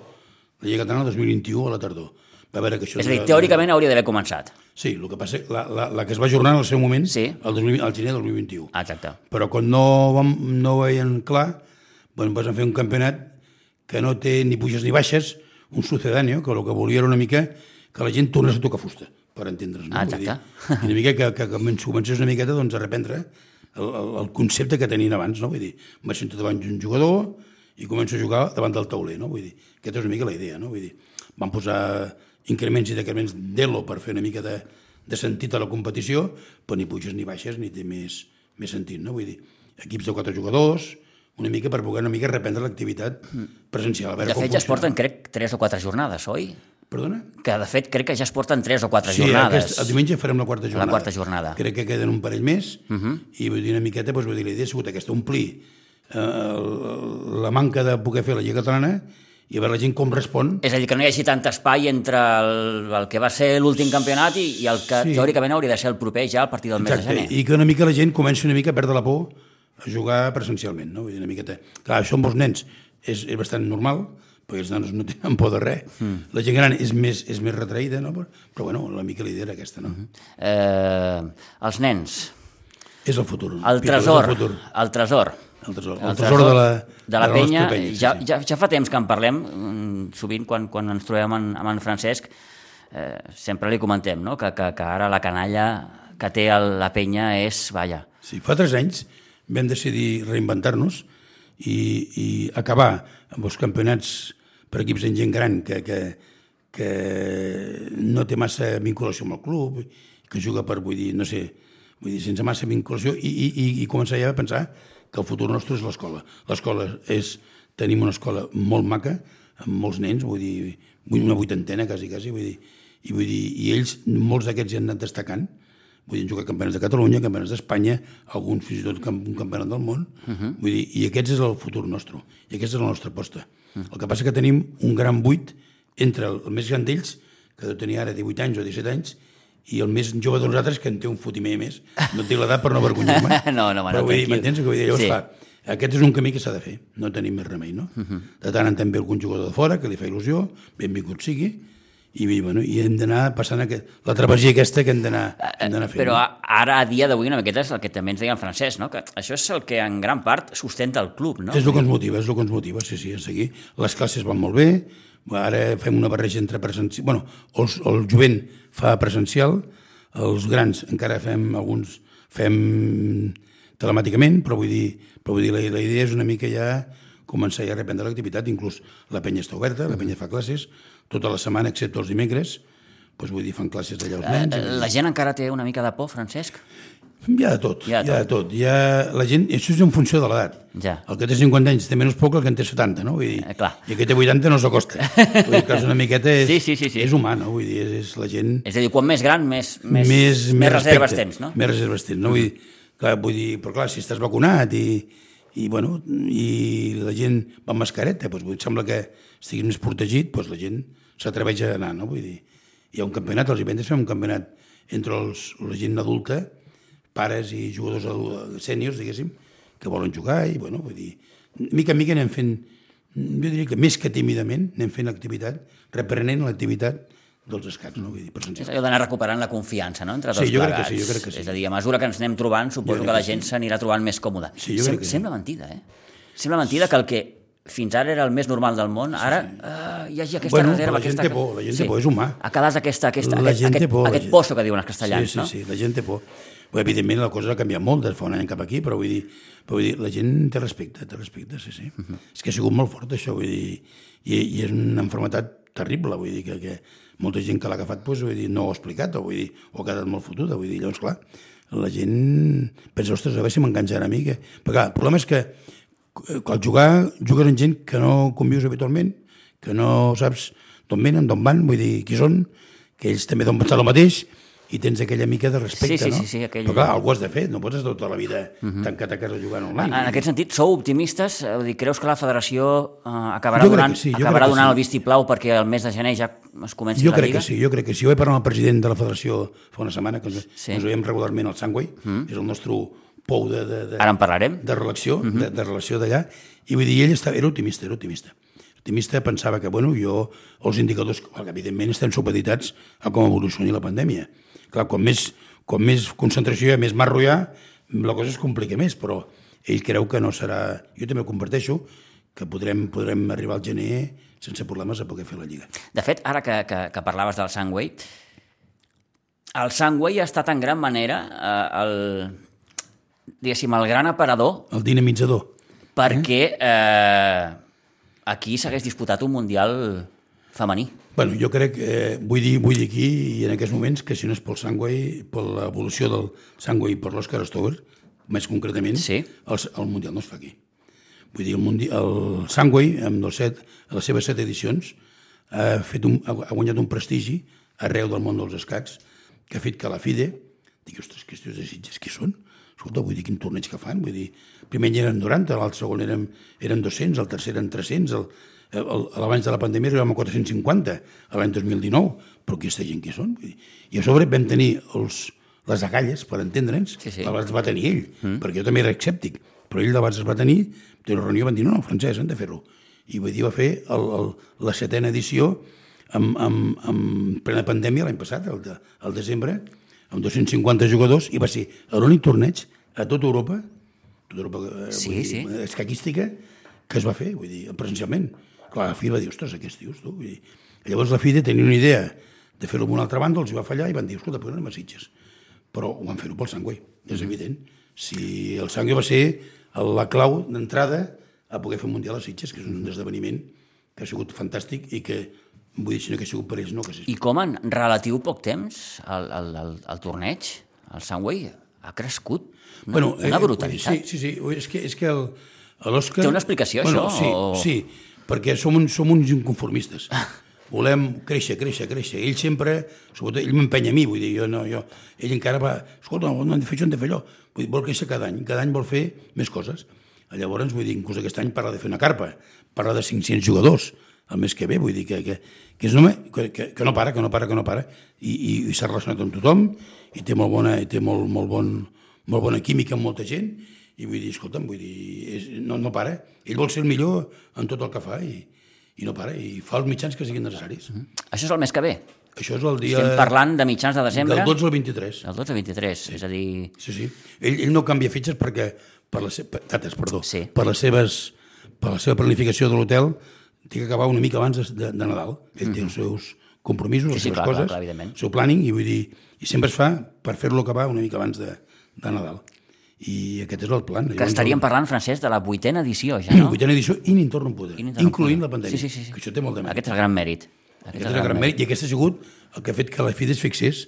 La Lliga Catalana 2021 a la tardor. Va veure que això... És a dir, teòricament hauria d'haver començat. Sí, el que passa la, la, la que es va ajornar en el seu moment, Sí. el, 2000, el gener del 2021. Ah, Exacte. Però quan no, vam, no ho veien clar, bueno, van fer un campionat que no té ni puges ni baixes, un sucedáneo, que el que volia era una mica que la gent tornés a tocar fusta, per entendre's. No? Ah, dir, exacte. I una mica que, que, que comencés una miqueta doncs, a reprendre el, el, el concepte que tenien abans, no? Vull dir, em vaig sentar davant d'un jugador i començo a jugar davant del tauler, no? Vull dir, aquesta és una mica la idea, no? Vull dir, van posar increments i decrements d'elo per fer una mica de, de sentit a la competició, però ni puges ni baixes ni té més, més sentit, no? Vull dir, equips de quatre jugadors, una mica per poder una mica reprendre l'activitat presencial. A veure De com fet, ja es porten, crec, tres o quatre jornades, oi? Perdona? Que, de fet, crec que ja es porten tres o quatre Sí, jornades. aquest, el diumenge farem la quarta jornada. quarta jornada. Crec que queden un parell més, uh Mhm. -huh. i vull dir una miqueta, doncs, vull dir, la idea ha sigut aquesta, omplir eh, la manca de poder fer la Lliga Catalana i a veure la gent com respon. És a dir, que no hi hagi tant espai entre el, el que va ser l'últim campionat i, i el que Sí. teòricament hauria de ser el proper ja a partir del mes de Exacte, gener. i que una mica la gent comenci una mica a perdre la por a jugar presencialment, no? Vull dir, una miqueta... Clar, això amb els nens és, és bastant normal, perquè els nanos no tenen por de res. Mm. La gent gran és més, és més retraïda, no? Però, però bueno, la mica la idea era aquesta, no? Mm -hmm. Eh, els nens, És el futur. el Pico, tresor, El, futur. el tresor. El tresor, el El tresor de la, de la, nostra penya, penya, ja, sí. ja, ja fa temps que en parlem, mm, sovint quan, quan ens trobem amb, amb en Francesc, eh, sempre li comentem no? que, que, que ara la canalla que té el, la penya és, vaja, Sí, fa tres anys vam decidir reinventar-nos i, i acabar amb els campionats per equips en gent gran que, que, que no té massa vinculació amb el club, que juga per, vull dir, no sé, vull dir, sense massa vinculació i, i, i començar ja a pensar que el futur nostre és l'escola. L'escola és, tenim una escola molt maca, amb molts nens, vull dir, una vuitantena quasi, quasi, vull dir, i, vull dir, i ells, molts d'aquests ja han anat destacant, vull dir, han jugat campionats de Catalunya, campionats d'Espanya, alguns fins i tot camp, un campionat del món, uh -huh. vull dir, i aquest és el futur nostre, i aquesta és la nostra aposta. Uh -huh. El que passa que tenim un gran buit entre el, el més gran d'ells, que deu tenir ara 18 anys o 17 anys, i el més jove de nosaltres, que en té un fotimer més, no té l'edat per no avergonyir-me. No, no, Manel, Però vull dir, m'entens? Vull dir, Llavors, Sí. clar, aquest és un camí que s'ha de fer, no tenim més remei, no? Uh -huh. De tant en tant ve algun jugador de fora que li fa il·lusió, benvingut sigui, i, bueno, i hem d'anar passant aquest, la travessia aquesta que hem d'anar hem d'anar fent. Però no? ara, a dia d'avui, una miqueta és el que també ens deia en Francesc, no? que això és el que en gran part sustenta el club, no? És el que ens motiva, és el que ens motiva, sí, sí, a seguir. Les classes van molt bé, ara fem una barreja entre presencial... Bueno, els, el jovent fa presencial, els grans encara fem alguns... fem telemàticament, però vull dir, però vull dir la, la idea és una mica ja començar ja a reprendre l'activitat, inclús la penya està oberta, la penya fa classes, tota la setmana, excepte els dimecres, doncs vull dir, fan classes d'allà als nens. La gent encara té una mica de por, Francesc? Hi ha de tot, Hi hi ha ha, de tot. Hi ha, la gent, això és en funció de l'edat. Ja. El que té 50 anys té menys por que el que en té 70, no? Vull dir, Eh, clar. I el que té 80 no s'acosta. Vull dir que és una miqueta... És, Sí, sí, sí, sí. És humà, no? Vull dir, és, és la gent... És a dir, quan més gran, més, més, més, més reserves tens, no? Més reserves tens, no? Vull dir, clar, vull dir, però clar, si estàs vacunat i, i, bueno, i la gent va amb mascareta, doncs, vull dir, sembla que estiguis més protegit, doncs la gent s'atreveix a anar, no? Vull dir, hi ha un campionat, els divendres fem un campionat entre els, la gent adulta, pares i jugadors sèniors, diguéssim, que volen jugar i, bueno, vull dir, mica en mica anem fent, jo diria que més que tímidament, anem fent activitat, reprenent l'activitat dels escacs, no? Vull dir, És presencial. allò d'anar recuperant la confiança, no?, entre Sí, tots jo crec que plegats. sí, jo crec que sí. És a dir, a mesura que ens anem trobant, suposo crec que la que gent sí. s'anirà trobant més còmoda. Sí, jo Sem crec que sí. Sembla mentida, eh? Sembla mentida que el que fins ara era el més normal del món, ara uh, hi hagi aquesta Bueno, reserva. la gent aquesta... té por, la gent té por, és humà. Ha quedat aquesta, aquesta, La aquest, gent aquest, por, aquest pozo que diuen els castellans, sí, sí, no? Sí, la gent té por. Bé, evidentment la cosa ha canviat molt de fa un any cap aquí, però vull dir, però vull dir la gent té respecte, té respecte, sí, sí. Uh Mhm. -huh. És que ha sigut molt fort això, vull dir, i, i és una malaltia terrible, vull dir, que, que molta gent que l'ha agafat, doncs, vull dir, no ho ha explicat, o, vull dir, o ha quedat molt fotuda, vull dir, llavors, clar, la gent pensa, ostres, a veure si m'enganxarà a mi, que... perquè clar, el problema és que al jugar, jugues amb gent que no convius habitualment, que no saps d'on venen, d'on van, vull dir, qui són, que ells també d'on pensar el mateix, i tens aquella mica de respecte, Sí, sí, no? sí, sí, aquell- Però clar, algú has de fer, no pots estar tota la vida uh -huh. tancat a casa jugant online. En aquest sentit, sou optimistes? Eh, Vull dir, creus que la federació eh, acabarà Jo donant, sí, acabarà donant sí. el vistiplau perquè el mes de gener ja es comenci jo la crec Lliga? que sí, jo crec que sí. Jo vaig parlar amb el president de la federació fa una setmana, que ens, Sí. ens veiem regularment al Sangway, mm. és el nostre pou de, de, de, Ara en parlarem. de relació, uh -huh. de, de relació d'allà, i vull dir, ell estava, era optimista, era optimista. Optimista pensava que, bueno, jo, els indicadors, que evidentment estem supeditats a com evolucioni la pandèmia. Clar, quan més, quan més concentració hi ha, més marro hi ha, la cosa es complica més, però ell creu que no serà... Jo també ho comparteixo, que podrem, podrem arribar al gener sense problemes a poder fer la Lliga. De fet, ara que, que, que parlaves del Sangway, el Sangway ha estat en gran manera eh, el, diguéssim, el gran aparador El dinamitzador. perquè eh, aquí s'hagués disputat un Mundial femení. Bueno, jo crec que eh, vull, dir, vull dir aquí i en aquests moments que si no és pel Sangway, per l'evolució del Sangway per l'Òscar Stover, més concretament, Sí. el, el Mundial no es fa aquí. Vull dir, el, mundi, el Sangway, amb els set, a les seves set edicions, ha, fet un, ha guanyat un prestigi arreu del món dels escacs que ha fet que la FIDE digui, ostres, aquests tios de Sitges qui són? Escolta, vull dir, quin torneig que fan? Vull dir, primer any eren 90, l'altre segon eren, eren 200, el tercer eren 300, el, el, el, abans de la pandèmia arribàvem a 450, a l'any 2019, però aquesta gent qui són? I a sobre vam tenir els, les agalles, per entendre'ns, Sí, sí. l'abans va tenir ell, mm. perquè jo també era escèptic, però ell l'abans es va tenir, té una reunió van dir, no, no, francès, hem de fer-ho. I vull dir, va fer el, el, la setena edició amb, amb, amb plena pandèmia l'any passat, el, de, el desembre, amb 250 jugadors, i va ser l'únic torneig a tota Europa, tota Europa eh, Sí, dir, sí. escaquística, que es va fer, vull dir, presencialment. Clar, la FIDE va dir, ostres, aquests tios, tu, dir... Llavors la FIDE tenia una idea de fer-ho amb una altra banda, els va fallar i van dir, escolta, però anem a Sitges. Però ho van fer-ho pel Sangüey, és evident. Si el Sangüey va ser la clau d'entrada a poder fer un Mundial a Sitges, que és un esdeveniment que ha sigut fantàstic i que, vull dir, si no que ha sigut per ells, no que sí. I com en relatiu poc temps el, el, el, el torneig, el Sangway, ha crescut una, bueno, una eh, brutalitat. Sí, sí, sí. Ui, És que, és que l'Òscar... Té una explicació, bueno, això, Sí, o- sí, perquè som, un, som uns inconformistes. Volem créixer, créixer, créixer. Ell sempre, sobretot, ell m'empenya a mi, vull dir, jo no, jo, ell encara va, escolta, no hem de fer això, hem de fer allò. Vull dir, vol créixer cada any, cada any vol fer més coses. Llavors, vull dir, inclús aquest any parla de fer una carpa, parla de 500 jugadors el mes que ve, vull dir que, que, que és un home que, que, que no para, que no para, que no para, i, i, i s'ha relacionat amb tothom, i té molt bona, i té molt, molt, bon, molt bona química amb molta gent, i vull dir, escolta'm, vull dir, és, no, no para. Ell vol ser el millor en tot el que fa i, i no para, i fa els mitjans que siguin necessaris. Mm -hmm. Això és el mes que ve. Això és el dia... Estem parlant de mitjans de desembre. Del 12 al 23. Del 12 al 23, sí. és a dir... Sí, sí. Ell, ell no canvia fitxes perquè, per les, per, dates, perdó, Sí. per, les seves, per la seva planificació de l'hotel, té que acabar una mica abans de, de, de Nadal. Ell té els seus compromisos. Sí, les sí, seves clar, clar, coses, clar, evidentment. el seu planning, i vull dir, i sempre es fa per fer-lo acabar una mica abans de, de Nadal. I aquest és el plan. Que estaríem parlant, Francesc, de la vuitena edició, ja, no? Vuitena edició ininterrompuda, Ininterrompuda. incloent la pandèmia, Sí, sí, sí, sí. que això té molt de mèrit. Aquest és el gran mèrit. Aquest és el gran mèrit, i aquest ha sigut el que ha fet que la FIDE es fixés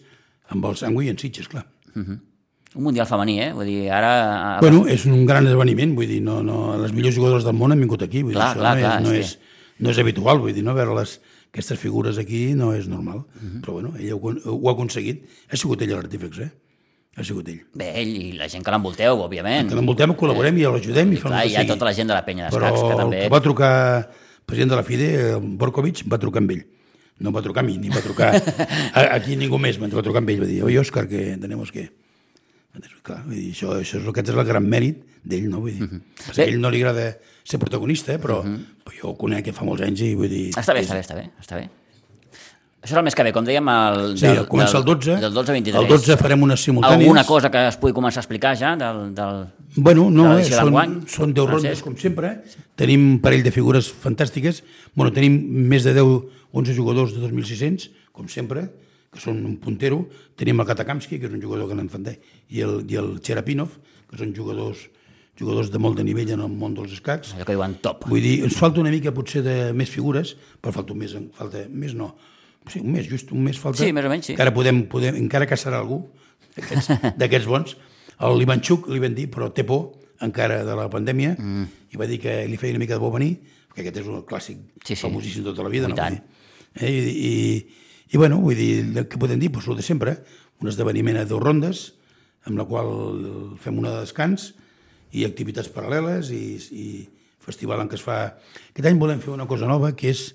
amb el Sangui i en Sitges, clar. Un Mundial femení, eh? Vull dir, ara... Bueno, és un gran esdeveniment, vull dir, no, no, les millors jugadores del món han vingut aquí, vull Clar, dir, això clar, no, clar, és, no, és no és habitual, vull dir, no veure les, aquestes figures aquí no és normal, Mhm. però bueno, ell ho, ho ha aconseguit, ha sigut ell l'artífex, eh? Ha sigut ell. Bé, ell i la gent que l'envolteu, òbviament. Que l'envoltem, col·laborem i l'ajudem i fem Clar, el que hi ha tota la gent de la penya Però d'escacs que també... el que va trucar el president de la FIDE, el Borkovic, va trucar amb ell. No em va trucar a mi, ni em va trucar a, aquí ningú més, em va trucar amb ell, va dir, oi, Òscar, que tenemos que... Clar, vull dir, això, això és, aquest és el gran mèrit d'ell, no? Vull dir, uh -huh. A ell no li agrada ser protagonista, eh, però, uh -huh. però jo ho conec que fa molts anys i vull dir... Està bé, està bé, està bé, està bé. Això és el mes que ve, com dèiem, el, Sí, comença el 12. Del 12 al 23. El 12 farem unes simultànies. Alguna cosa que es pugui començar a explicar ja del... del... Bueno, de no, eh, l'edició són, són 10 rondes, com sempre. Tenim un parell de figures fantàstiques. Bueno, tenim més de 10, 11 jugadors de 2.600, com sempre, que són un puntero. Tenim el Katakamski, que és un jugador que anem fent i el, i el Cherapinov, que són jugadors jugadors de molt de nivell en el món dels escacs. Allò que diuen top. Vull dir, ens falta una mica potser de més figures, però falta mes, falta més no, sí, un mes, just un mes falta. Sí, més o menys, sí. Encara podem, podem encara caçarà algú d'aquests- bons. El Limanchuk li van dir, però té por encara de la pandèmia, mm. i va dir que li feia una mica de por venir, perquè aquest és un clàssic Sí, sí. famosíssim tota la vida. I no? tant. Eh? I, i, I, bueno, vull dir, què podem dir? Pues el de sempre, un esdeveniment a deu rondes, amb la qual fem una de descans, i activitats paral·leles i, i festival en què es fa... Aquest any volem fer una cosa nova, que és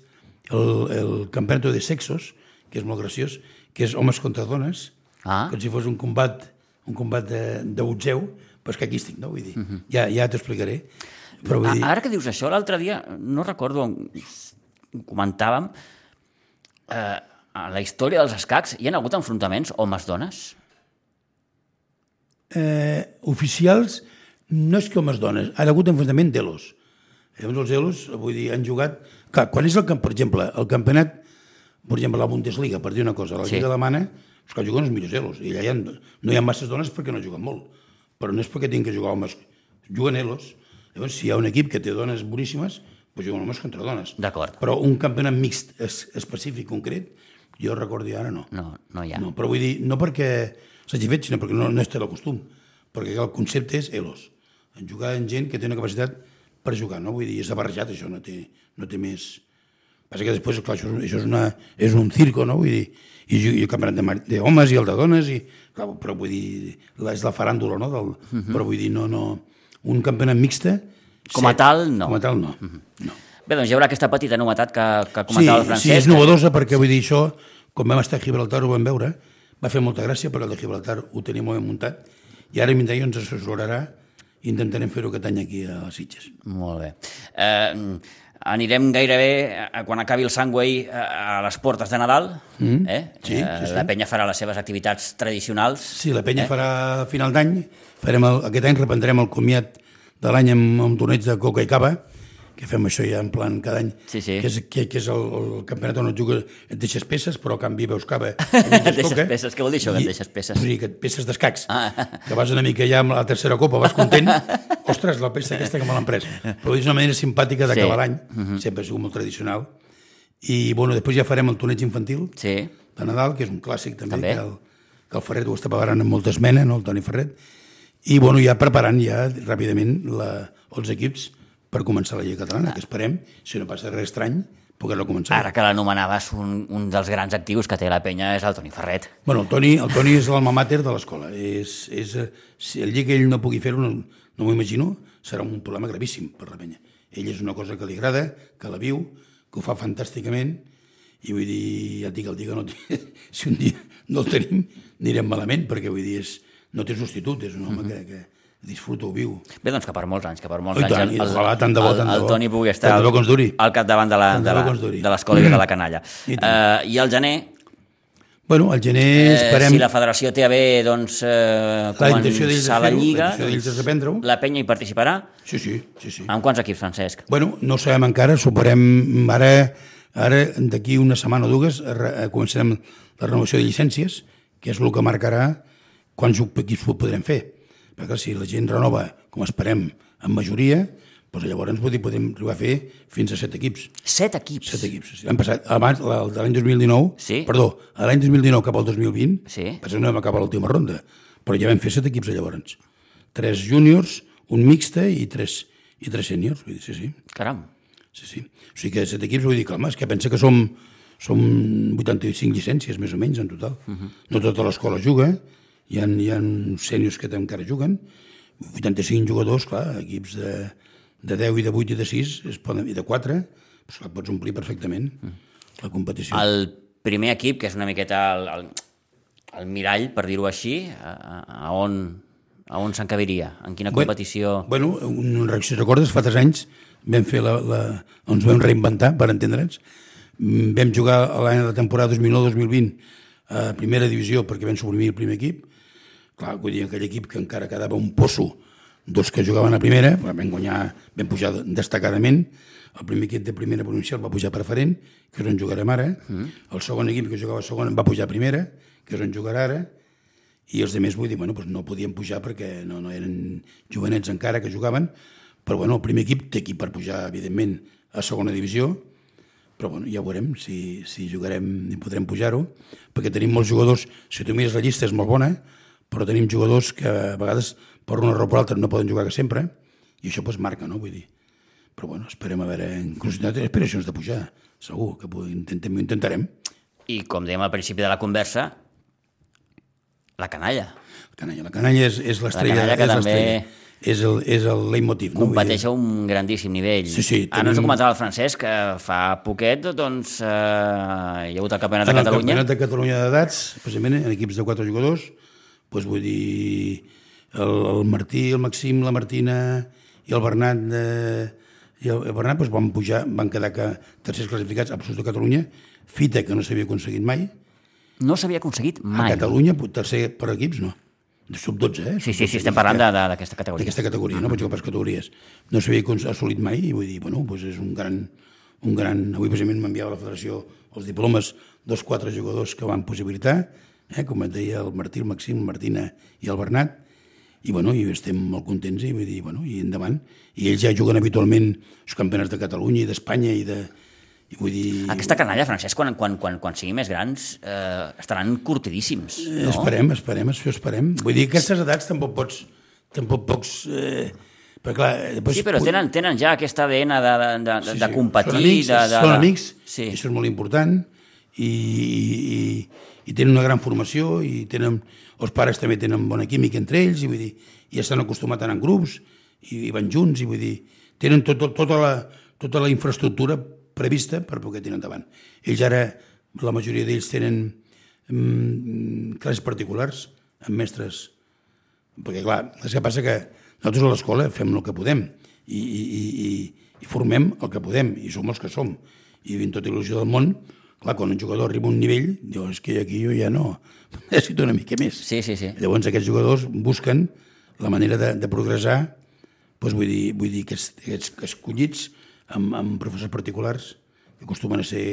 el, el campeonato de sexos, que és molt graciós, que és homes contra dones, Ah. com si fos un combat, un combat de, de boxeu, però escaquístic, no? Vull dir, ja, ja t'ho explicaré. Però vull dir, ara que dius això, l'altre dia, no recordo on comentàvem, eh, a la història dels escacs hi ha hagut enfrontaments homes-dones? eh, oficials no és que homes dones, ha hagut enfrontament d'elos. Llavors els elos, vull dir, han jugat... Clar, quan és el camp, per exemple, el campionat, per exemple, la Bundesliga, per dir una cosa, la Sí. Lliga Alemana, és que juguen els millors elos, i allà hi ha, no hi ha masses dones perquè no juguen molt, però no és perquè tinguin que jugar homes, juguen elos. Llavors, si hi ha un equip que té dones boníssimes, doncs juguen homes contra dones. D'acord. Però un campionat mixt es, específic, concret, jo recordi ara no. No, no hi ha. No, però vull dir, no perquè s'hagi fet, sinó perquè no, no és el costum. Perquè el concepte és elos. En jugar amb gent que té una capacitat per jugar, no? Vull dir, és de barrejat, això no té, no té més... Passa que després, clar, això, això és, una, és un circo, no? Vull dir, i, i el campionat de mar- d'homes i el de dones, i, clar, però vull dir, la, és la faràndula, no? Del, Però vull dir, no, no... Un campionat mixte... Mhm. Com a tal, no. Com a tal, no. no. Bé, doncs hi haurà aquesta petita novetat que, que Sí, comentava el Francesc. sí, és novedosa perquè vull dir això, quan vam estar a Gibraltar ho vam veure, va fer molta gràcia perquè el de Gibraltar ho tenim molt ben muntat i ara Mindai ens assessorarà intentarem fer-ho aquest any aquí a Sitges. Molt bé. Eh, anirem gairebé, eh, quan acabi el Sangway, eh, a les portes de Nadal. Mm. Eh? Sí, sí, sí. La penya farà les seves activitats tradicionals. Sí, la penya eh? farà final d'any, farem el, aquest any reprendrem el comiat de l'any amb, amb torneig de coca i cava, que fem això ja en plan cada any, Sí, sí. que és, que, que és el, el campionat on et jugues, et deixes peces, però a canvi veus cava. i deixes coca. peces, què vol dir això, que et deixes peces? O sigui, que peces d'escacs, Ah. que vas una mica ja amb la tercera copa, vas content, ostres, la peça aquesta que me l'han pres. Però és una manera simpàtica d'acabar Sí. l'any, sempre ha sigut molt tradicional. I, bueno, després ja farem el torneig infantil, Sí. de Nadal, que és un clàssic també, També. Que, el, que el Ferret ho està preparant amb molta esmena, no, el Toni Ferret, i bueno, ja preparant ja ràpidament la, els equips per començar la Lliga Catalana, que esperem, si no passa res estrany, poder-la començar. Ara que l'anomenaves, un, un dels grans actius que té la penya és el Toni Ferret. Bueno, el Toni, el Toni és l'alma mater de l'escola. És, és, eh, si el dia que ell no pugui fer-ho, no, no m'ho imagino, serà un problema gravíssim per la penya. Ell és una cosa que li agrada, que la viu, que ho fa fantàsticament, i vull dir, ja et dic, el dia que no si un dia no el tenim, anirem malament, perquè vull dir, és, no té substitut, és un home que, que disfruta, ho viu. Bé, doncs que per molts anys, que per molts Oh, anys tant, i ojalà, tant de bo, el, tant de el bo. Toni pugui estar Tant de bo duri. al capdavant de la- la- l'escola i de la canalla. I uh, I al gener, Bueno, al gener eh, esperem... si la federació té a bé doncs, eh, La començar la la lliga, és reprendre-ho. la penya hi participarà. Sí, sí, sí, sí. Amb quants equips, Francesc? Bueno, no sabem encara, suporem ara, ara d'aquí una setmana o dues eh, començarem la renovació de llicències, que és el que marcarà quants equips podrem fer. Perquè si la gent renova, com esperem, en majoria, doncs llavors vull dir, podem arribar a fer fins a set equips. Set equips. Set equips. L'any passat, abans, de l'any 2019, Sí. perdó, l'any 2019 cap al 2020, Sí. que no vam acabar l'última ronda, Però ja vam fer set equips llavors. Tres júniors, un mixte i tres, i tres sèniors. Vull dir, sí, sí. Caram. Sí, sí. O sigui que set equips, vull dir home, és que pensa que som, som 85 llicències, més o menys, en total. Uh -huh. No tota l'escola juga, hi ha, hi ha sèniors que encara juguen, 85 jugadors, clar, equips de, de 10 i de 8 i de 6 es poden, i de 4, doncs, clar, pots omplir perfectament la competició. El primer equip, que és una miqueta el, el, el mirall, per dir-ho així, a, a on, a on s'encabiria? En quina competició? Bueno, un, un, si recordes, fa 3 anys vam fer la, la, ens vam reinventar, per entendre'ns. Mm, Vam jugar a l'any de la temporada 2009-2020 a primera divisió perquè vam suprimir el primer equip. Clar, vull dir, aquell equip que encara quedava un poço, dos que jugaven a primera, vam guanyar, vam pujar destacadament. El primer equip de primera provincial va pujar preferent, que és on jugarem ara. Mm. El segon equip que jugava a segona va pujar a primera, que és on jugarà ara. I els demés, vull dir, bueno, doncs no podien pujar perquè no, no eren jovenets encara que jugaven, però bueno, el primer equip té equip per pujar, evidentment, a segona divisió, però bueno, ja veurem si, si jugarem i podrem pujar-ho, perquè tenim molts jugadors, si tu mires la llista és molt bona, però tenim jugadors que a vegades per una raó o per altra no poden jugar que sempre, i això pues, marca, no? Vull dir. Però bueno, esperem a veure, inclús tindrem aspiracions de pujar, segur que intentem, ho intentarem. I com dèiem al principi de la conversa, la canalla. La canalla, la canalla és, és l'estrella. La canalla que és també. És el, és el leitmotiv. No? Competeix a un grandíssim nivell. Sí, sí, Ara ens ho tenim- comentava el Francesc, que fa poquet doncs, eh, hi ha hagut el Campionat de en el Catalunya. Campionat de Catalunya d'edats, precisament en equips de quatre jugadors, doncs vull dir, el, el Martí, el Maxim, la Martina i el Bernat, de, i el, Bernat doncs van pujar, van quedar que tercers classificats absoluts de Catalunya, fita que no s'havia aconseguit mai, No s'havia aconseguit a mai. Catalunya, tercer per equips, no. De sub-12, eh? Sí, sí, sí, Sub-12, estem parlant d'aquesta categoria. D'aquesta categoria, no? Pots jugar per categories. No s'havia assolit mai i vull dir, bueno, doncs és un gran, un gran... Avui precisament m'enviava la federació els diplomes dos quatre jugadors que van possibilitar, eh? com et deia el Martí, el Maxim, Martina i el Bernat, i, bueno, i estem molt contents i vull dir, bueno, i endavant. I ells ja juguen habitualment els campionats de Catalunya i d'Espanya i de... I vull dir... Aquesta canalla, Francesc, quan, quan, quan, quan siguin més grans, eh, estaran curtidíssims, No? no? Esperem, esperem, això esperem. Vull dir, aquestes edats tampoc pots... Tampoc pocs... Eh, perquè clar, després, Sí, però tenen, tenen ja aquest ADN de, de, de, Sí, de sí. competir. Són amics, de, de, són de... amics Sí. això és molt important, i, i, i tenen una gran formació, i tenen, els pares també tenen bona química entre ells, i vull dir, i estan acostumats a anar en grups, i, i van junts, i vull dir, tenen tot, tot, tota, la, tota la infraestructura prevista per poder tirar endavant. Ells ara, la majoria d'ells tenen mm, classes particulars, amb mestres perquè clar, és que passa que nosaltres a l'escola fem el que podem i, i, i, i, formem el que podem i som els que som i vivint tota il·lusió del món clar, quan un jugador arriba a un nivell diu, és que aquí jo ja no. Necessito una mica més. Sí, sí, sí. llavors aquests jugadors busquen la manera de, de progressar doncs vull dir, vull dir que aquests, escollits amb, amb professors particulars que acostumen a ser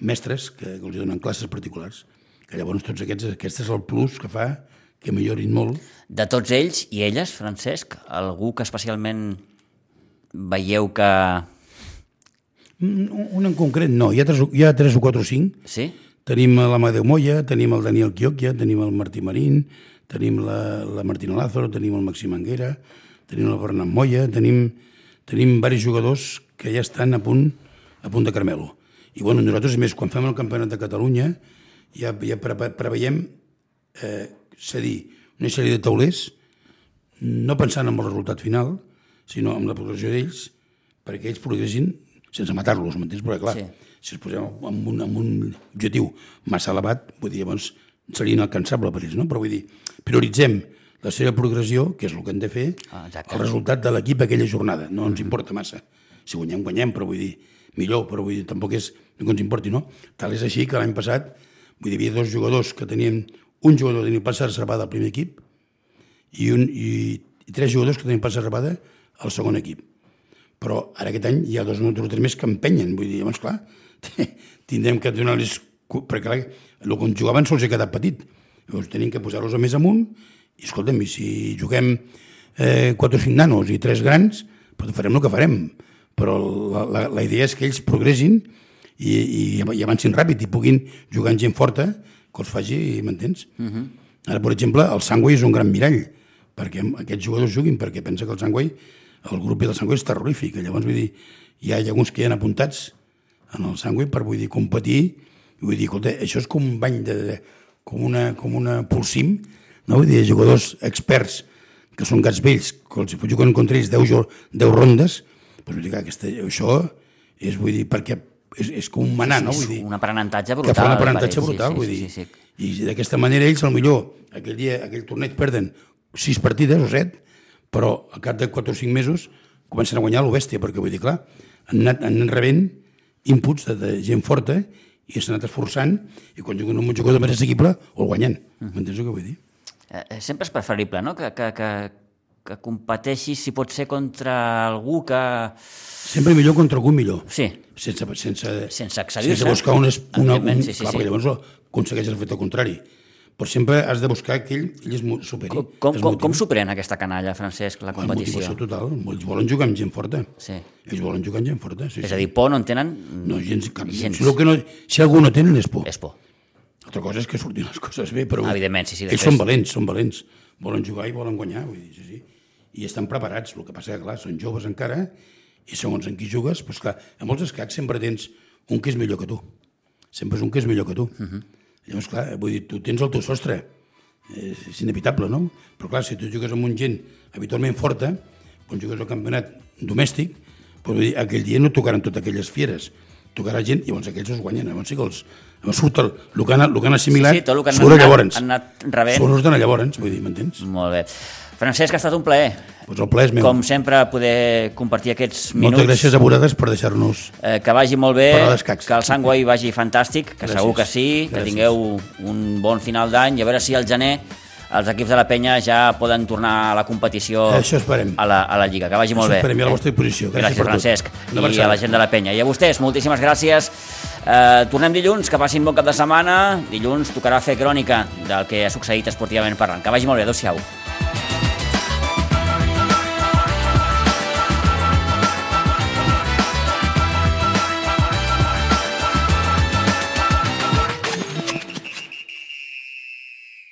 mestres que, que els donen classes particulars que llavors tots aquests, aquest és el plus que fa que millorin molt. De tots ells i elles, Francesc, algú que especialment veieu que... Un, un en concret no, hi ha, tres, hi ha tres o quatre o cinc. Sí? Tenim l'Amadeu Moya, tenim el Daniel Quioquia, tenim el Martí Marín, tenim la, la Martina Lázaro, tenim el Maxim Anguera, tenim el Bernat Moya, tenim, tenim diversos jugadors que ja estan a punt, a punt de Carmelo. I bueno, nosaltres, més, quan fem el Campionat de Catalunya, ja, ja preve, preveiem, eh, és a dir, una sèrie de taulers, no pensant en el resultat final, sinó en la progressió d'ells, perquè ells progressin sense matar-los, m'entens? Perquè, clar, Sí. si els posem amb un, amb un objectiu massa elevat, vull dir, llavors seria inalcançable per ells, no? Però vull dir, prioritzem la seva progressió, que és el que hem de fer, Ah, exacte. el resultat de l'equip aquella jornada. No ens importa massa. Si guanyem, guanyem, però vull dir, millor, però vull dir, tampoc és el que ens importi, no? Tal és així que l'any passat, vull dir, hi havia dos jugadors que tenien, un jugador tenia plaça reservada al primer equip i, un, i, i tres jugadors que tenien plaça reservada al segon equip. Però ara aquest any hi ha dos o tres més que empenyen, vull dir, llavors, clar, tindrem que donar-los... Perquè, clar, el que jugaven sols ha quedat petit. Llavors tenim que posar-los a més amunt i, escolta'm, i si juguem eh, 4 o 5 nanos i 3 grans, doncs farem el que farem. Però la, la, la idea és que ells progressin i, i, i avancin ràpid i puguin jugar amb gent forta que els faci, m'entens? Uh -huh. Ara, per exemple, el Sangway és un gran mirall, perquè aquests jugadors juguin, perquè pensa que el Sangway, el grup del Sangway és terrorífic. Llavors, vull dir, hi ha, alguns que hi han apuntats en el Sangway per, vull dir, competir, i vull dir, escolta, això és com un bany de, de com una, com una pulsim, no? Vull dir, jugadors experts que són gats vells, que els juguen contra ells 10, jo- 10 rondes, doncs vull dir que aquesta, això és, vull dir, perquè és, és com un manar, no? Vull dir, Un aprenentatge que brutal. fa un aprenentatge brutal, sí, vull sí, dir. sí, sí. I d'aquesta manera ells, al millor, aquell dia, aquell torneig perden sis partides o set, però al cap de 4 o 5 mesos comencen a guanyar lo bèstia, perquè vull dir, clar, han anat, han anat rebent inputs de, de gent forta i s'han anat esforçant i quan juguen un jugador més assequible o el guanyen. M'entens el que vull dir? Eh, eh, sempre és preferible, no?, que, que, que, que competeixis, si pot ser, contra algú que... Sempre millor contra algú millor. Sí, Sense, sense, Sense excedir-se. sense buscar una, una, un, sí, sí, clar, sí. llavors aconsegueix el fet contrari. Però sempre has de buscar que ell, ell es superi. com, com, com, com superem aquesta canalla, Francesc, la competició? motivació total. Ells volen jugar amb gent forta. Sí. Ells volen jugar amb gent forta. Sí, És sí. a dir, por no en tenen no, gens, cap, gens. Si, que no, si algú no tenen és por. És por. Altra cosa és que surtin les coses bé, però Evidentment, sí, sí, ells són valents, són valents. Volen jugar i volen guanyar, vull dir, sí, sí. I estan preparats, el que passa que, clar, són joves encara, i segons en qui jugues, doncs clar, a molts escacs sempre tens un que és millor que tu. Sempre és un que és millor que tu. Uh -huh. Llavors, clar, vull dir, tu tens el teu sostre, és, inevitable, no? Però clar, si tu jugues amb un gent habitualment forta, quan jugues al campionat domèstic, doncs, vull dir, aquell dia no tocaran totes aquelles fieres, tocarà gent i llavors aquells els guanyen. Llavors sí que els, llavors surt el, el, que han, el que han assimilat, Sí, sí, tot el que han surt anat- llavors. han anat rebent. Surt llavors, vull dir, m'entens? Molt bé. Francesc, ha estat un plaer. Doncs el plaer és meu. Com sempre, poder compartir aquests minuts. Moltes gràcies a vosaltres per deixar-nos... Eh, que vagi molt bé, que el Sangway vagi fantàstic, que Gràcies. segur que sí, que Gràcies. tingueu un bon final d'any i a veure si al gener els equips de la penya ja poden tornar a la competició Això esperem. a la, a la Lliga. Que vagi molt Això bé. esperem, i a la vostra disposició. Gràcies Gràcies. Francesc. Una I a la gent de la penya. I a vostès, moltíssimes gràcies. Eh, tornem dilluns, que passin bon cap de setmana. Dilluns tocarà fer crònica del que ha succeït esportivament parlant. Que vagi molt bé, adéu-siau.